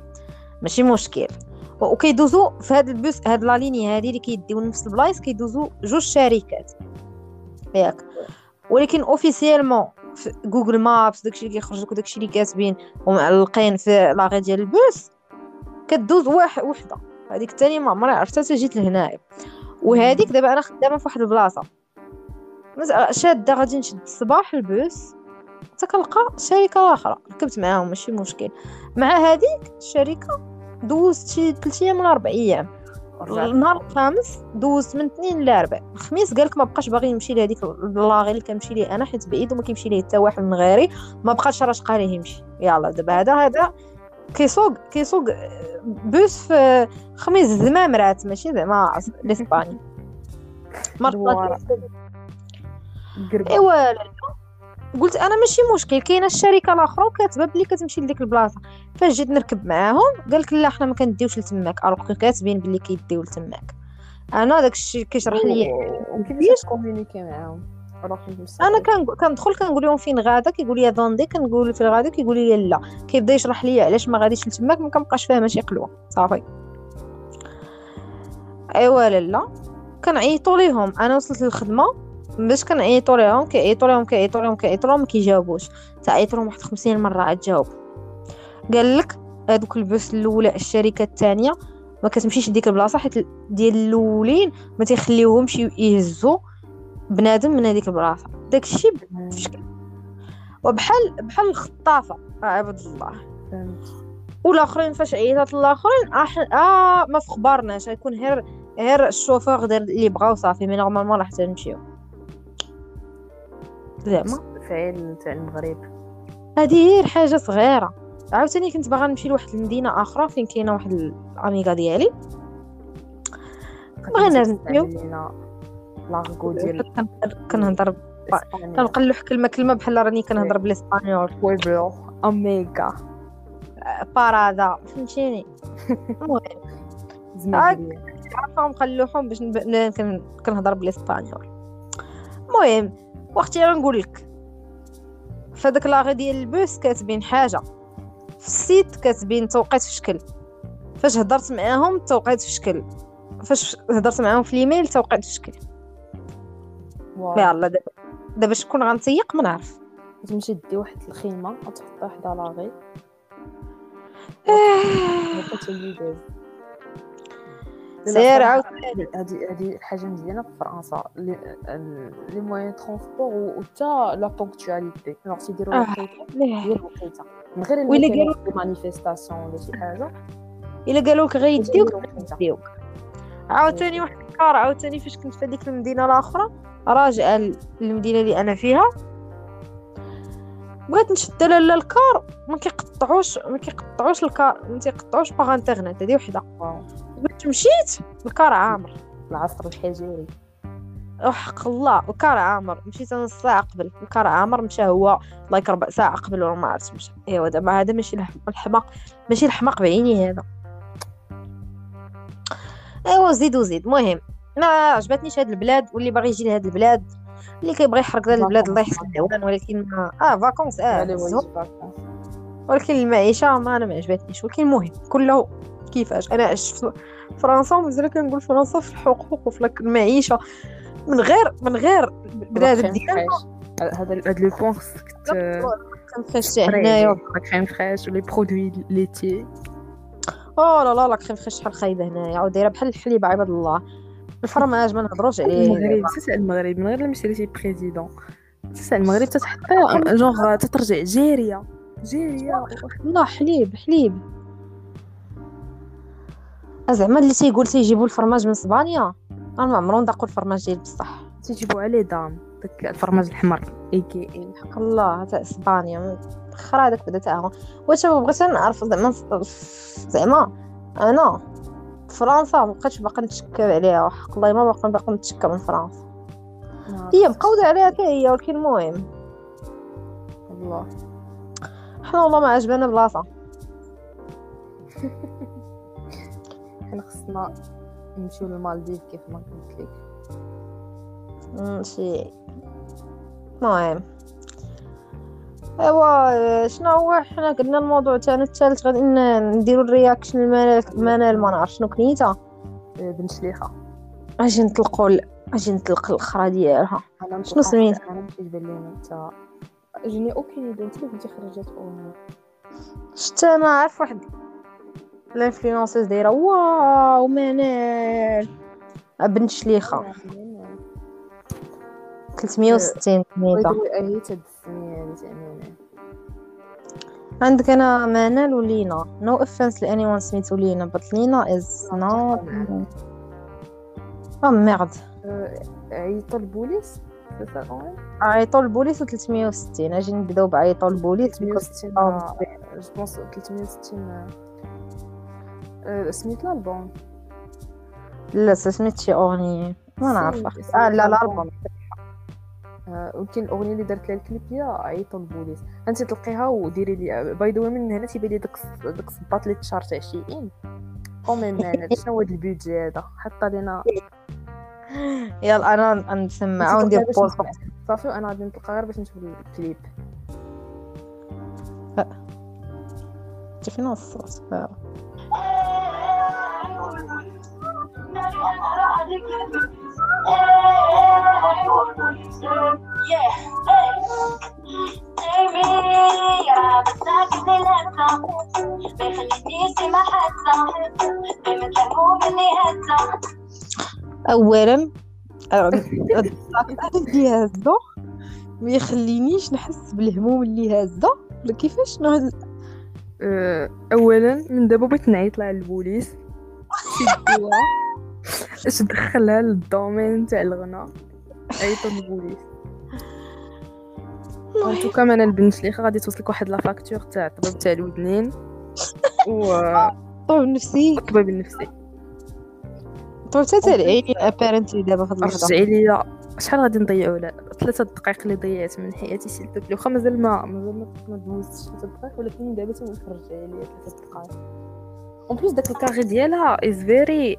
ماشي مشكل. وكيدوزو في هاد البوس هاد la ligne هادي اللي كيديو نفس البلايص كيدوزو جوج شركات. ياك. ولكن officiellement في Google Maps داكشي اللي كيخرج لك وداكشي اللي كاتبين ومعلقين في l'arrêt ديال البوس كدوز واحد وحدة. هذيك الثانية ما عمري عرفتها حتى جيت لهنايا. وهذيك دابا أنا خدامة في واحد البلاصة. شادة غادي نشد الصباح البوس. حتى كنلقى شركة أخرى ركبت معاهم ماشي مشكل. مع هذيك الشركة دوزت شي 3 أيام ولا 4 أيام. النهار الخامس دوزت من اثنين لاربع الخميس قالك ما بقاش باغي يمشي لهذيك l'arrêt اللي كنمشي ليه أنا حيت بعيد وما كيمشي ليه حتى واحد من غيري. ما بقاش راشقه ليه يمشي. يلا دابا هذا هذا كيسوق كيسوق بوس في خميس زمامرات ماشي زعما لاسباني مرة ايوا قلت أنا ماشي مشكل كاينة الشركة الاخرى وكاتبة بلي كتمشي لديك البلاصة. فاش جيت نركب معاهم قال لك لا حنا ما كنديوش لتماك. ألوغ كاتبين بلي كيديو لتماك. أنا داك الشيء كيشرح لي. كيفاش كومونيكي معاهم؟ أنا كندخل كنقول لهم فين غادا كيقول لي دوندي كنقول فين غادا كيقول لي لا كيبدا يشرح لي علاش ما غاديش لتماك ما كنبقاش فاهمه شي قلوه صافي. ايوا لالا كنعيطوا ليهم. أنا وصلت للخدمة. باش كنعيطوا ليهم كيعيطوا لهم كيعيطوا لهم كيعيطوا لهم ما كيجاوبوش تعيط لهم واحد 50 مرة عاد جاوب. قال لك هذوك البوس الأولى الشركة الثانية ما كتمشيش ديك البلاصة حيت ديال الأولين ما تيخليوهمش يهزوا بنادم من هذيك البلاصة. داك الشيء بشكل. وبحال بحال الخطافة. عبد الله. والآخرين فاش عيطات الآخرين آه, آه ما في خبارناش غيكون غير غير الشوفور دار اللي بغاو صافي مي نورمالمون راح تنمشيو زعما؟ فعل تاع المغرب هذه غير حاجة صغيرة. عاوتاني كنت باغا نمشي لواحد المدينة آخرى فين كاينة واحد الاميغا ديالي. بغينا نمشيو لاغو ديال كنهضر كنقلح كلمه كلمة بحال راني كنهضر بالإسبانيول. بويبلو اميغا بارادا. فهمتيني؟ المهم. عارفه مقلوحهم باش كنهضر بالإسبانيول. المهم. وقتي غنقول لك. فداك لاغي ديال البوس كاتبين حاجة. في السيت كاتبين توقيت في شكل. فاش هضرت معاهم التوقيت في شكل. فاش هضرت معاهم في الإيميل توقيت في شكل. يلا دابا دابا شكون غنسيق ما نعرف تمشي دي واحد الخيمة وتحط واحد لاغي. سير عاوتاني هادي هادي الحاجة مزيانه في فرنسا لي موان ترونسبور وتا لا بونكتواليتي جونغ تيديروا هي الوقيته من غير ولا قالوا مانيفيستاسيون ولا شي حاجة الا قالوا لك غيديوك غيديوك عاوتاني واحد الكار عاوتاني فاش كنت في هذيك المدينة الاخرى راجعه للمدينه اللي أنا فيها بغيت نشد لالا الكار ما كيقطعوش ما كيقطعوش الكار ما تيقطعوش باغ انترنت هذه وحده مشيت؟ الكار عامر. العصر الحجري وحق الله الكار عامر. مشيت أنا الساعة قبل. الكار عامر مشى هو. الله ربع ساعة قبل ولا ما عرفت مشى ايوا دابا هذا ماشي الحماق. ماشي الحماق بعيني هذا. ايوا زيد وزيد. المهم ما عجبتنيش هاد البلاد واللي باغي يجي لهاد البلاد. اللي كيبغي يحرق هاد البلاد الله يحسن العوان ولكن ما آه vacances آه ولكن المعيشة ما أنا ما عجبتنيش. ولكن المهم كله كيفاش. أنا عشت في فرنسا ومازال كنقول فرنسا في الحقوق وفي المعيشة. من غير من غير بلاد ديالنا. هذا هذا لو خصك فريش هنايا. crème fraîche و les produits laitiers oh là là là crème fraîche شحال خايبة هنايا. ودايره بحال الحليب عباد الله. الفرماج ما نهضروش عليه. المغرب c'est المغرب. من غير ما شي président سي المغرب تتحط جونغ تترجع جيريا جيريا لا حليب حليب. زعما اللي تيقول تيجيبوا الفرماج من اسبانيا أنا ما عمرو نداقو الفرماج ديال بصح. تيجيبوا عليه دام داك الفرماج الحمر اي كي اي حق الله تاع اسبانيا خرا هذاك بدا تاعهم واش بغيت نعرف زعما زعما أنا فرنسا مبقيتش باقا نتشكى عليها حق الله ما باقا باقا نتشكى من فرنسا. هي مقودة عليها حتى هي ولكن المهم. الله. حنا والله ما عجبنا بلاصه حنا خصنا نمشيو للمالديف كيف ما قلت لك. ماشي المهم. أيوا شنو هو؟ حنا قلنا الموضوع تاعنا الثالث غادي نديرو ال reaction لمنال ما نعرف شنو كنيته إيه، بن شليخة. أجي نطلقوا أجي نطلق الخرا ديالها. شنو سميتها أنا مشيت بان لي انت جيني أوكي انت كنتي خرجت شفت أنا عارف واحد الانفلونسيز دايره واو منال بنت شليخه 360 كنيته اي تد السميه عندك أنا منال ولينا نو اوفنس لاني وان سميتو لينا بس لينا از نوت آه merde عيطوا البوليس عيطوا البوليس و 360 أجي نبداو بعيطوا البوليس 360 je pense 360 آه، سميت الألبوم. لا سميت شي أغنية. ما نعرفها آه لا الألبوم. وكاين الاغنيه اللي درت لها الكليب هي عيطوا البوليس. انت تلقيها وديري لي باي ذا من هنا تيبان لي داك داك الصباط اللي تشارج عشيين أو même شنو هو هذا البيدجي هذا؟ حط لينا. يلا أنا نسمع. وندير pause. صافي وأنا غادي نطلق غير باش نشوف الكليب. فين الصوت اولا اللي هازه ما يخلينيش نحس بالهموم اللي هازه كيفاش نهز؟ اولا من دابا بغيت نعيط لها البوليس. شدوها اش دخلها لل domaine تاع الغنى عيطوا البوليس أنتو كمان البنت اللي غادي توصلك واحد la facture تاع الطبيب تاع الودنين. و الطبيب النفسي الطبيب النفسي. طول حتى العينين ابارنتلي دابا في هاد اللحظه رجعي ليا. شحال غادي نضيعوا لا؟ ثلاثة دقائق اللي ضيعت من حياتي سيل توبلي واخا مازال ما مازال ما دوزتش ثلاثة دقائق ولكن دابا تنقول رجعي ليا ثلاثة دقائق اون بليس داك الكاري ديالها از فيري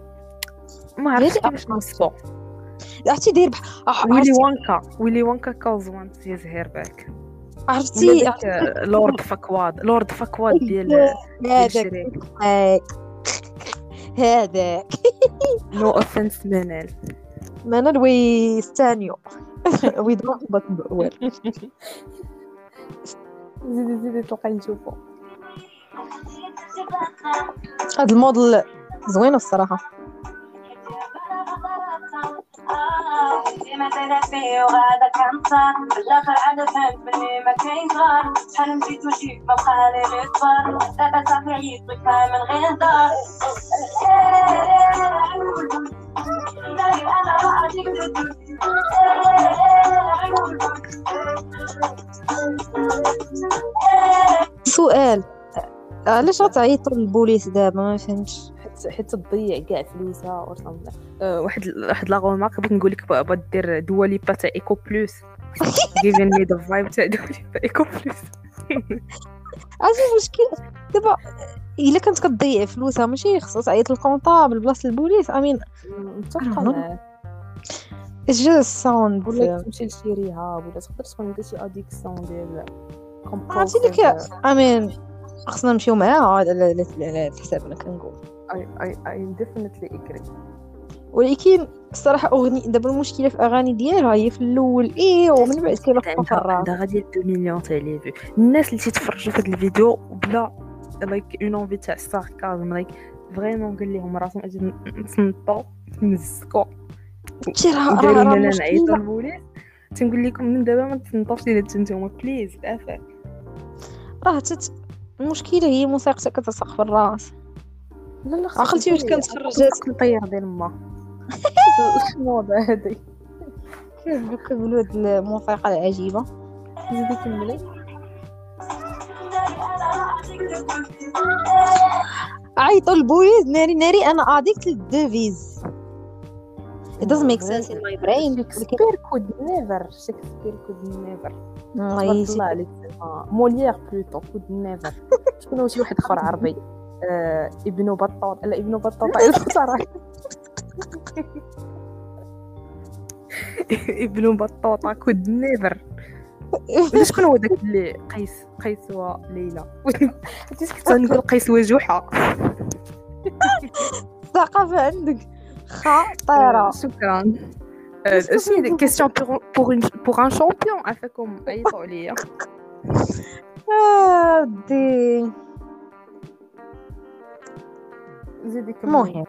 ما عرفتش كيفاش نوصفو عرفتي داير بح... ويلي وانكا ويلي وانكا كوز وان هيز هير باك عرفتي لورد فاكواد لورد فاكواد ديال هذاك. هذاك. no offense منال. منال ويستانيو ويضرب بطن زيدي زيدي تلقاي نشوفو. هاد الموديل زوين الصراحة. سؤال. علاش غتعيطوا للبوليس دابا ما فهمتش. حيت تضيع كاع فلوسها or أه واحد واحد la remarque بغيت نقول لك بغا دير دواليبا تاع إيكو بلوس. giving me the vibe تاع دواليبا إيكو بلوس. عرفتي المشكل؟ دابا إلا كانت كتضيع فلوسها ماشي خصها تعيط لل comptable بلاصة البوليس. امين متفقه معاك it's just sound ولا تمشي لشي rehab ولا تقدر تكون انت شي addiction ديال عرفتي ديك امين خصنا نمشيو معاها على الحساب أنا كنقول I I I definitely agree ولكن الصراحة اغني دابا المشكلة في أغاني ديالها هي في الأول. إيه ومن بعد كيلقى في الراس عندها غادي 2 مليون تاع les vues الناس اللي تيتفرجوا في هذا الفيديو بلا like une envie تاع ال sarcasm like vraiment قال لهم راسهم أجي نصنطوا نمزكوا نديروا لنا نعيطوا البوليس تنقول لكم من دابا ما تصنطوش لينا نتوما please عافاك راه تت المشكلة هي موسيقتك كتسق في الراس. لا لا عقلتي واش كانت خرجات الطير ديال ما. هذا هادي كيف كيقولوا هاد الموسيقى العجيبة؟ زيدي كملي عيطوا البوليس ناري ناري أنا addict للديفيز. It doesn't make sense in my brain. Shakespeare could never. Shakespeare could never. الله عليك موليير بلوتو could never. شكون شي واحد اخر عربي آه ابن بطوط لا ابن بطوط صراحة ابن بطوطة could never شكون هو داك اللي قيس قيس وليلى كنت نقول قيس وجحا الثقافة عندك خطيرة شكرا شنو question pour pour un champion عافاكم عيطوا عليا ودي زيدي المهم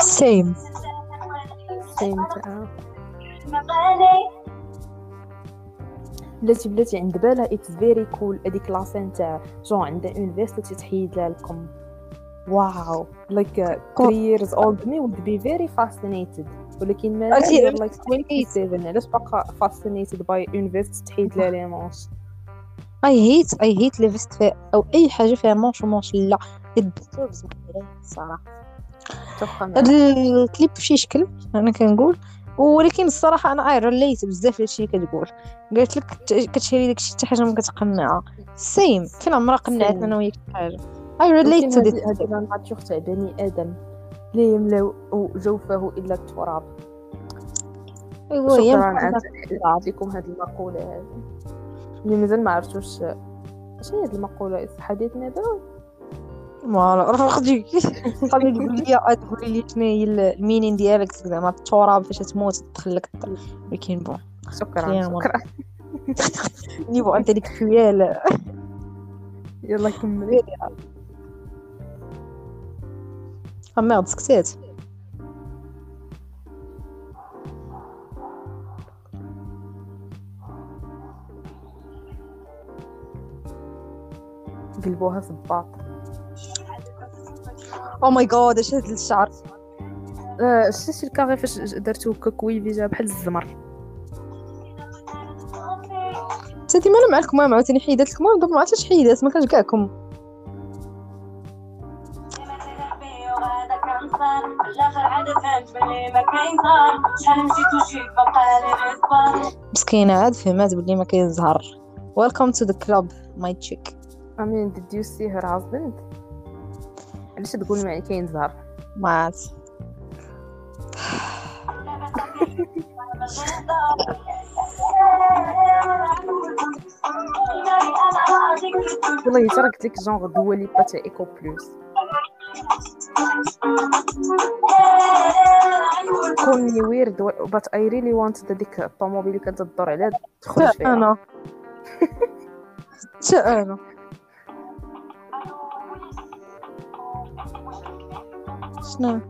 same same تاع بلاتي بلاتي عند بالها it's very cool هذيك la scène تاع جون عندها une veste تتحيد لها الكم wow like 3 years old. Me would be very fascinated. ولكن ما like 27 علاش باقا fascinated by une veste تحيد لها les manches I hate I hate les vestes فيها أو أي حاجة فيها manche و manche لا. الصراحه هاد الكليب بشي شكل؟ أنا كنقول ولكن الصراحة أنا I relate بزاف لهادشي اللي كتقول. قالت لك كتشري داكشي حتى حاجة ما كتقنعها. same فين عمرها قنعتنا أنا وياك حاجة. I relate to هذه هذه نعرفش تاع بني آدم. لا يملاو جوفه إلا التراب. ايوا شكرا محمد. أعطيكم هذه المقولة هذه. اللي مازال ما عرفتوش شنو هذه المقولة؟ حديث نبوي ما راه خدي قبل تقول لي تقول لي شنو هي ال meaning ديالك. زعما التراب فاش تموت تدخل لك الط- ولكن bon. شكرا. شكرا. niveau أنت ديك لا يلا كملي merde سكتات. قلبوها صباط أو ماي جاد اش هاد الشعر؟ آه، شتي الكاغي فاش درتو كوكويفي جا بحال الزمر. انت ديما أنا معاك ماما عاوتاني حيدات لك ماما دابا ما عرفتش حيدات ما كانش كاعكم. مسكينة عاد فهمات بلي ما كاين زهر. ويلكم تو ذا كلوب ماي تشيك I mean did you see her husband علاش تقول معي كاين زهر؟ ما عرفت والله ترى قلت لك جونغ دوالي با تاع إيكو بلوس. call me weird but I really want ديك الطوموبيل اللي كانت تدور عليها تخرج فيها. أنا؟ حتى أنا؟ شنو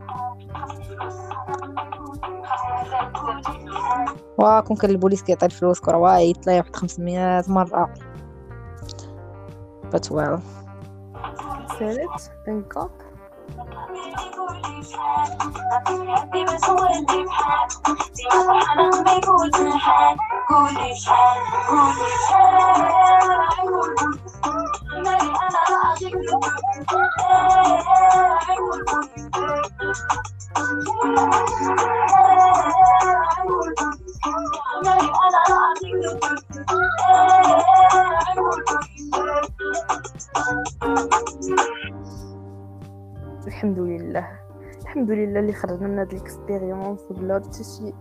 واه كون كان البوليس كيعطي الفلوس كرة واه يطلع واحد 500 مرة. But well. سالت thank God الحمد لله. الحمد لله اللي خرجنا من هاد ال expérience بلا حتى شي.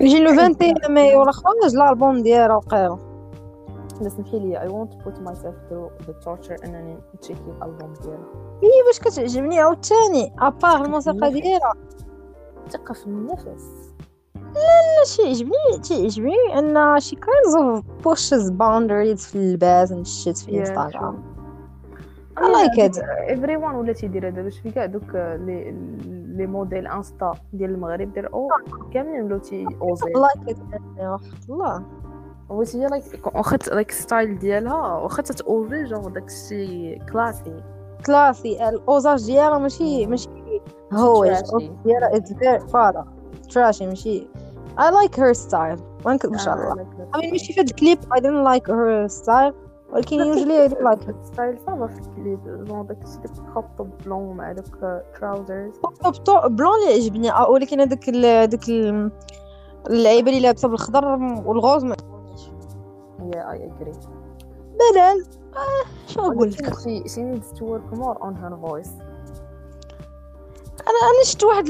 يجي le 21 ماي وراه خرج الالبوم ديالها وقيلا لا سمحي لي I won't put myself through the torture انني نتشيكي الألبوم ديالها هي باش كتعجبني؟ عاوتاني à part الموسيقى ديالها. ثقة في النفس. شي يعجبني تيعجبني أن she kinds of pushes boundaries في اللباس and shit في انستغرام I like it. everyone ولا تيدير هذا؟ باش في كاع دوك لي لي موديل انستا ديال المغرب دير أو كاملين ولاو تي أوزي؟ I like it. يا وحد الله. واش هي لايك واخا لايك ستايل ديالها واخا تتوزي جونغ داكشي كلاسي كلاسي الاوزاج ديالها ماشي ماشي. الأوزاج ديالها اتس فيري فاضا تراشي ماشي. I like her style ما نكذب ان شاء الله. I ماشي في الكليب I didn't like her style ولكن I do like it style ça va في الكليب. جونغ داكشي داك blanc مع دوك trousers blanc اللي عجبني آه، ولكن هذاك هذاك ال- اللعيبه اللي لابسة بالخضر وال rose ما yeah I agree آه شنو نقول لك she she needs to work more on her voice. أنا شفت واحد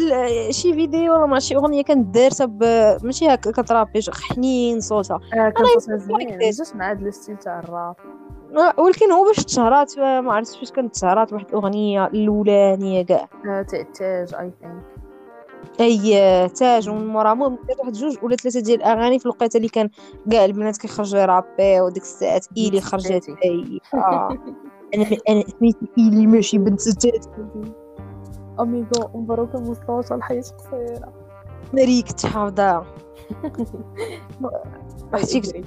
شي فيديو ولا مع شي أغنية كانت دارته ب- ماشي هكا كترابي شي حنين صوتها. آه كان صوتها like زوين this. جات مع هاد الستيل تاع الراب. آه، ولكن هو باش تشهرات ما عرفتش فاش كانت تشهرات واحد الأغنية الأولانية كاع. تاع تاج اي ثينك أي تاج ومن مورا. مو دارت واحد جوج ولا ثلاثة ديال الأغاني في الوقيته اللي كان كاع البنات كيخرجوا يرابي وديك الساعات ايلي خرجت. أي. آه. أنا أنا سميتي ايلي ماشي بنت تاتي أميغو مبروك مستوصل الحياة قصيرة. مريك تحافظة عرفتي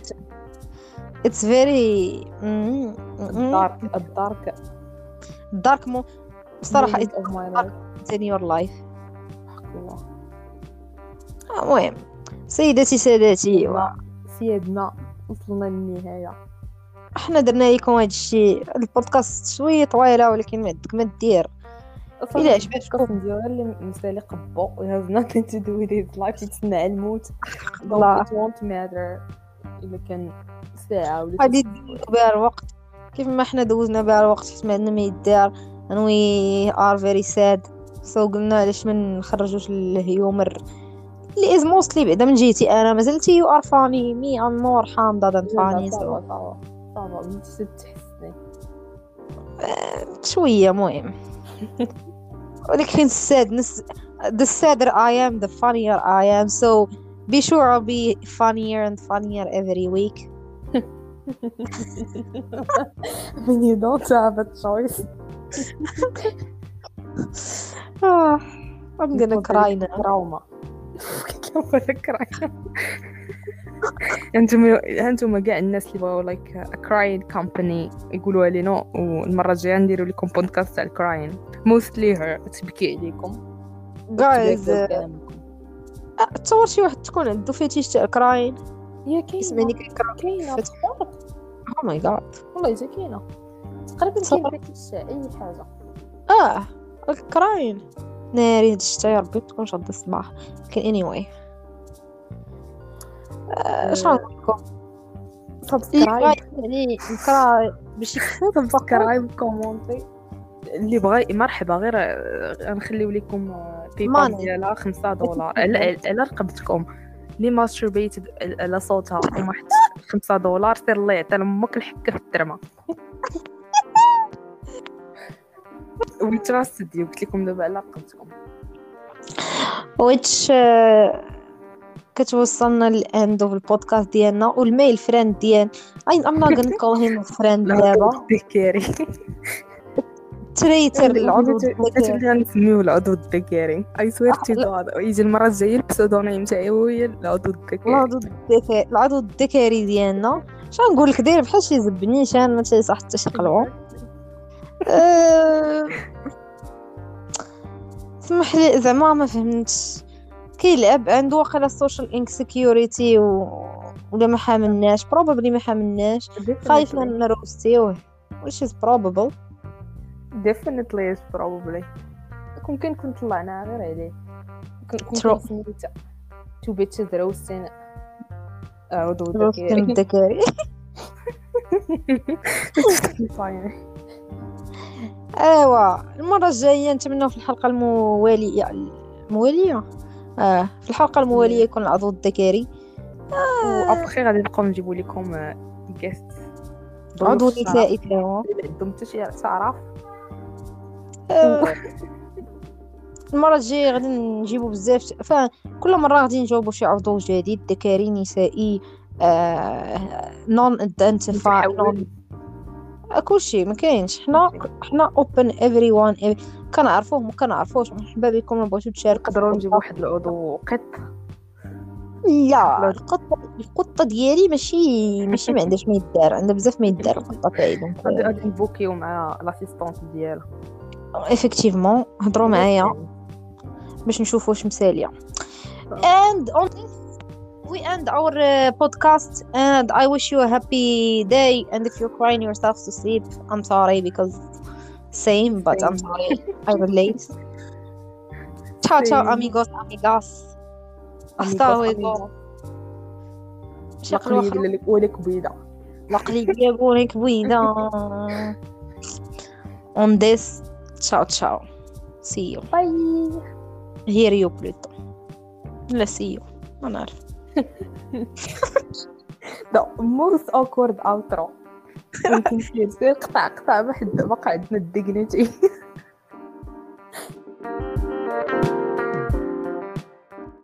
اتس فيري الدارك الدارك دارك مو بصراحة moment of my الله المهم سيداتي سادتي و- سيادنا وصلنا للنهاية إحنا درنا لكم هذا الشيء البودكاست شوية طويله ولكن ما ما دير إلا عجبتكم. ديالو اللي مسالي قبو we have nothing to do with his life على الموت الله. It won't matter إلا كان ساعة ولا غادي ندوزو بها الوقت كيف ما حنا دوزنا بها الوقت حيت ما عندنا ما يدار and we are very sad so قلنا علاش ما نخرجوش ال humor اللي is mostly بعدا من جيتي أنا مازلتي you are funny me I'm more حامضه than funny so ça va شوية مهم. ولكن حين ال sadness the sadder I am the funnier I am so be sure I'll be funnier and funnier every week when you don't have a choice. Ah, I'm gonna cry now. cry أنتم أنتم كاع الناس اللي بغاو like crying company يقولوا لينا والمرة الجاية نديرو لكم بودكاست تاع ال crying موستلي هير تبكي عليكم كلامكم. تصور شي واحد تكون عنده فيتيش تاع كراين هي كاينة يسمعني كيكرا كاينة فتح. أو ماي جاد والله حتى كاينة تقريبا. كاين فيتيش أي حاجة. آه. الكراين. ناري هاد الشتا يا ربي تكون شاد الصباح. لكن anyway. آه، اش غنقول لكم سبسكرايب يعني نكرا باش يكفي subscribe commentez اللي بغى مرحبا غير غنخليو لكم money. ديالها 5 دولار. على على رقبتكم. اللي masturbate على صوتها وما حط 5 دولار سير الله يعطي لامك الحكه في الدرمه we trusted you قلت لكم دابا على رقبتكم which آه، كتوصلنا لل end of البودكاست ديالنا وال male friend ديال I'm not gonna call him a friend دابا. الذكاري تريتر العضو بغيت الذكي نسميوه العضو الذكاري اي سوير تو جاد يجي المرة الجاية البسودونيم تاعي هو العضو الذكاري العضو الذكي العضو الذكري ديالنا. شنو نقول لك؟ داير بحال شي زبنيشان ما تيصح حتى شي قلعو أه، سمح لي زعما ما فهمتش. كيلعب عنده واقيلا السوشيال انسكيوريتي و... ولا ما حاملناش. probably ما حاملناش. خايف من نروستيوه which is probable. Definitely is probably. ممكن كنت طلعناها غير عليه. كنت. سميتها. two bitches roasting عضو الذكاري الذكري ايوا المرة الجاية نتمنى في الحلقة الموالية الموالية؟ آه في الحلقة الموالية يكون العضو الذكري. وابخي غادي نبقاو نجيبو لكم guest عضو نسائي تاعو عندهم حتى شي تعرف آه، المرة الجاية غادي نجيبو بزاف فكل مرة غادي نجاوبو شي عضو جديد ذكري نسائي non identify non كلشي ما كاينش. حنا حنا open everyone كنعرفوه ما كنعرفوش مرحبا بكم بغيتو تشاركوا. نقدروا نجيبو واحد العضو قط. لا. القطه القطة ديالي ماشي ماشي ما عندهاش ما يدار. عندها بزاف ما يدار القطة تاعي donc. غادي نبوكيو مع l'assistante ديالها. effectivement هضروا معايا. باش نشوف واش مسالية. on this we end our uh, podcast and I wish you a happy day and if you're crying yourself to sleep I'm sorry because same but I'm sorry I relate ciao ciao Same. amigos amigas hasta luego شقل لقلي واخا لك ولك بيضه لقلي يقولك بويدا on this ciao ciao see you باي hear you بلوتو لا see you ما نعرف the most awkward outro ولكن سير قطع قطع ما حد باقي عندنا ال dignity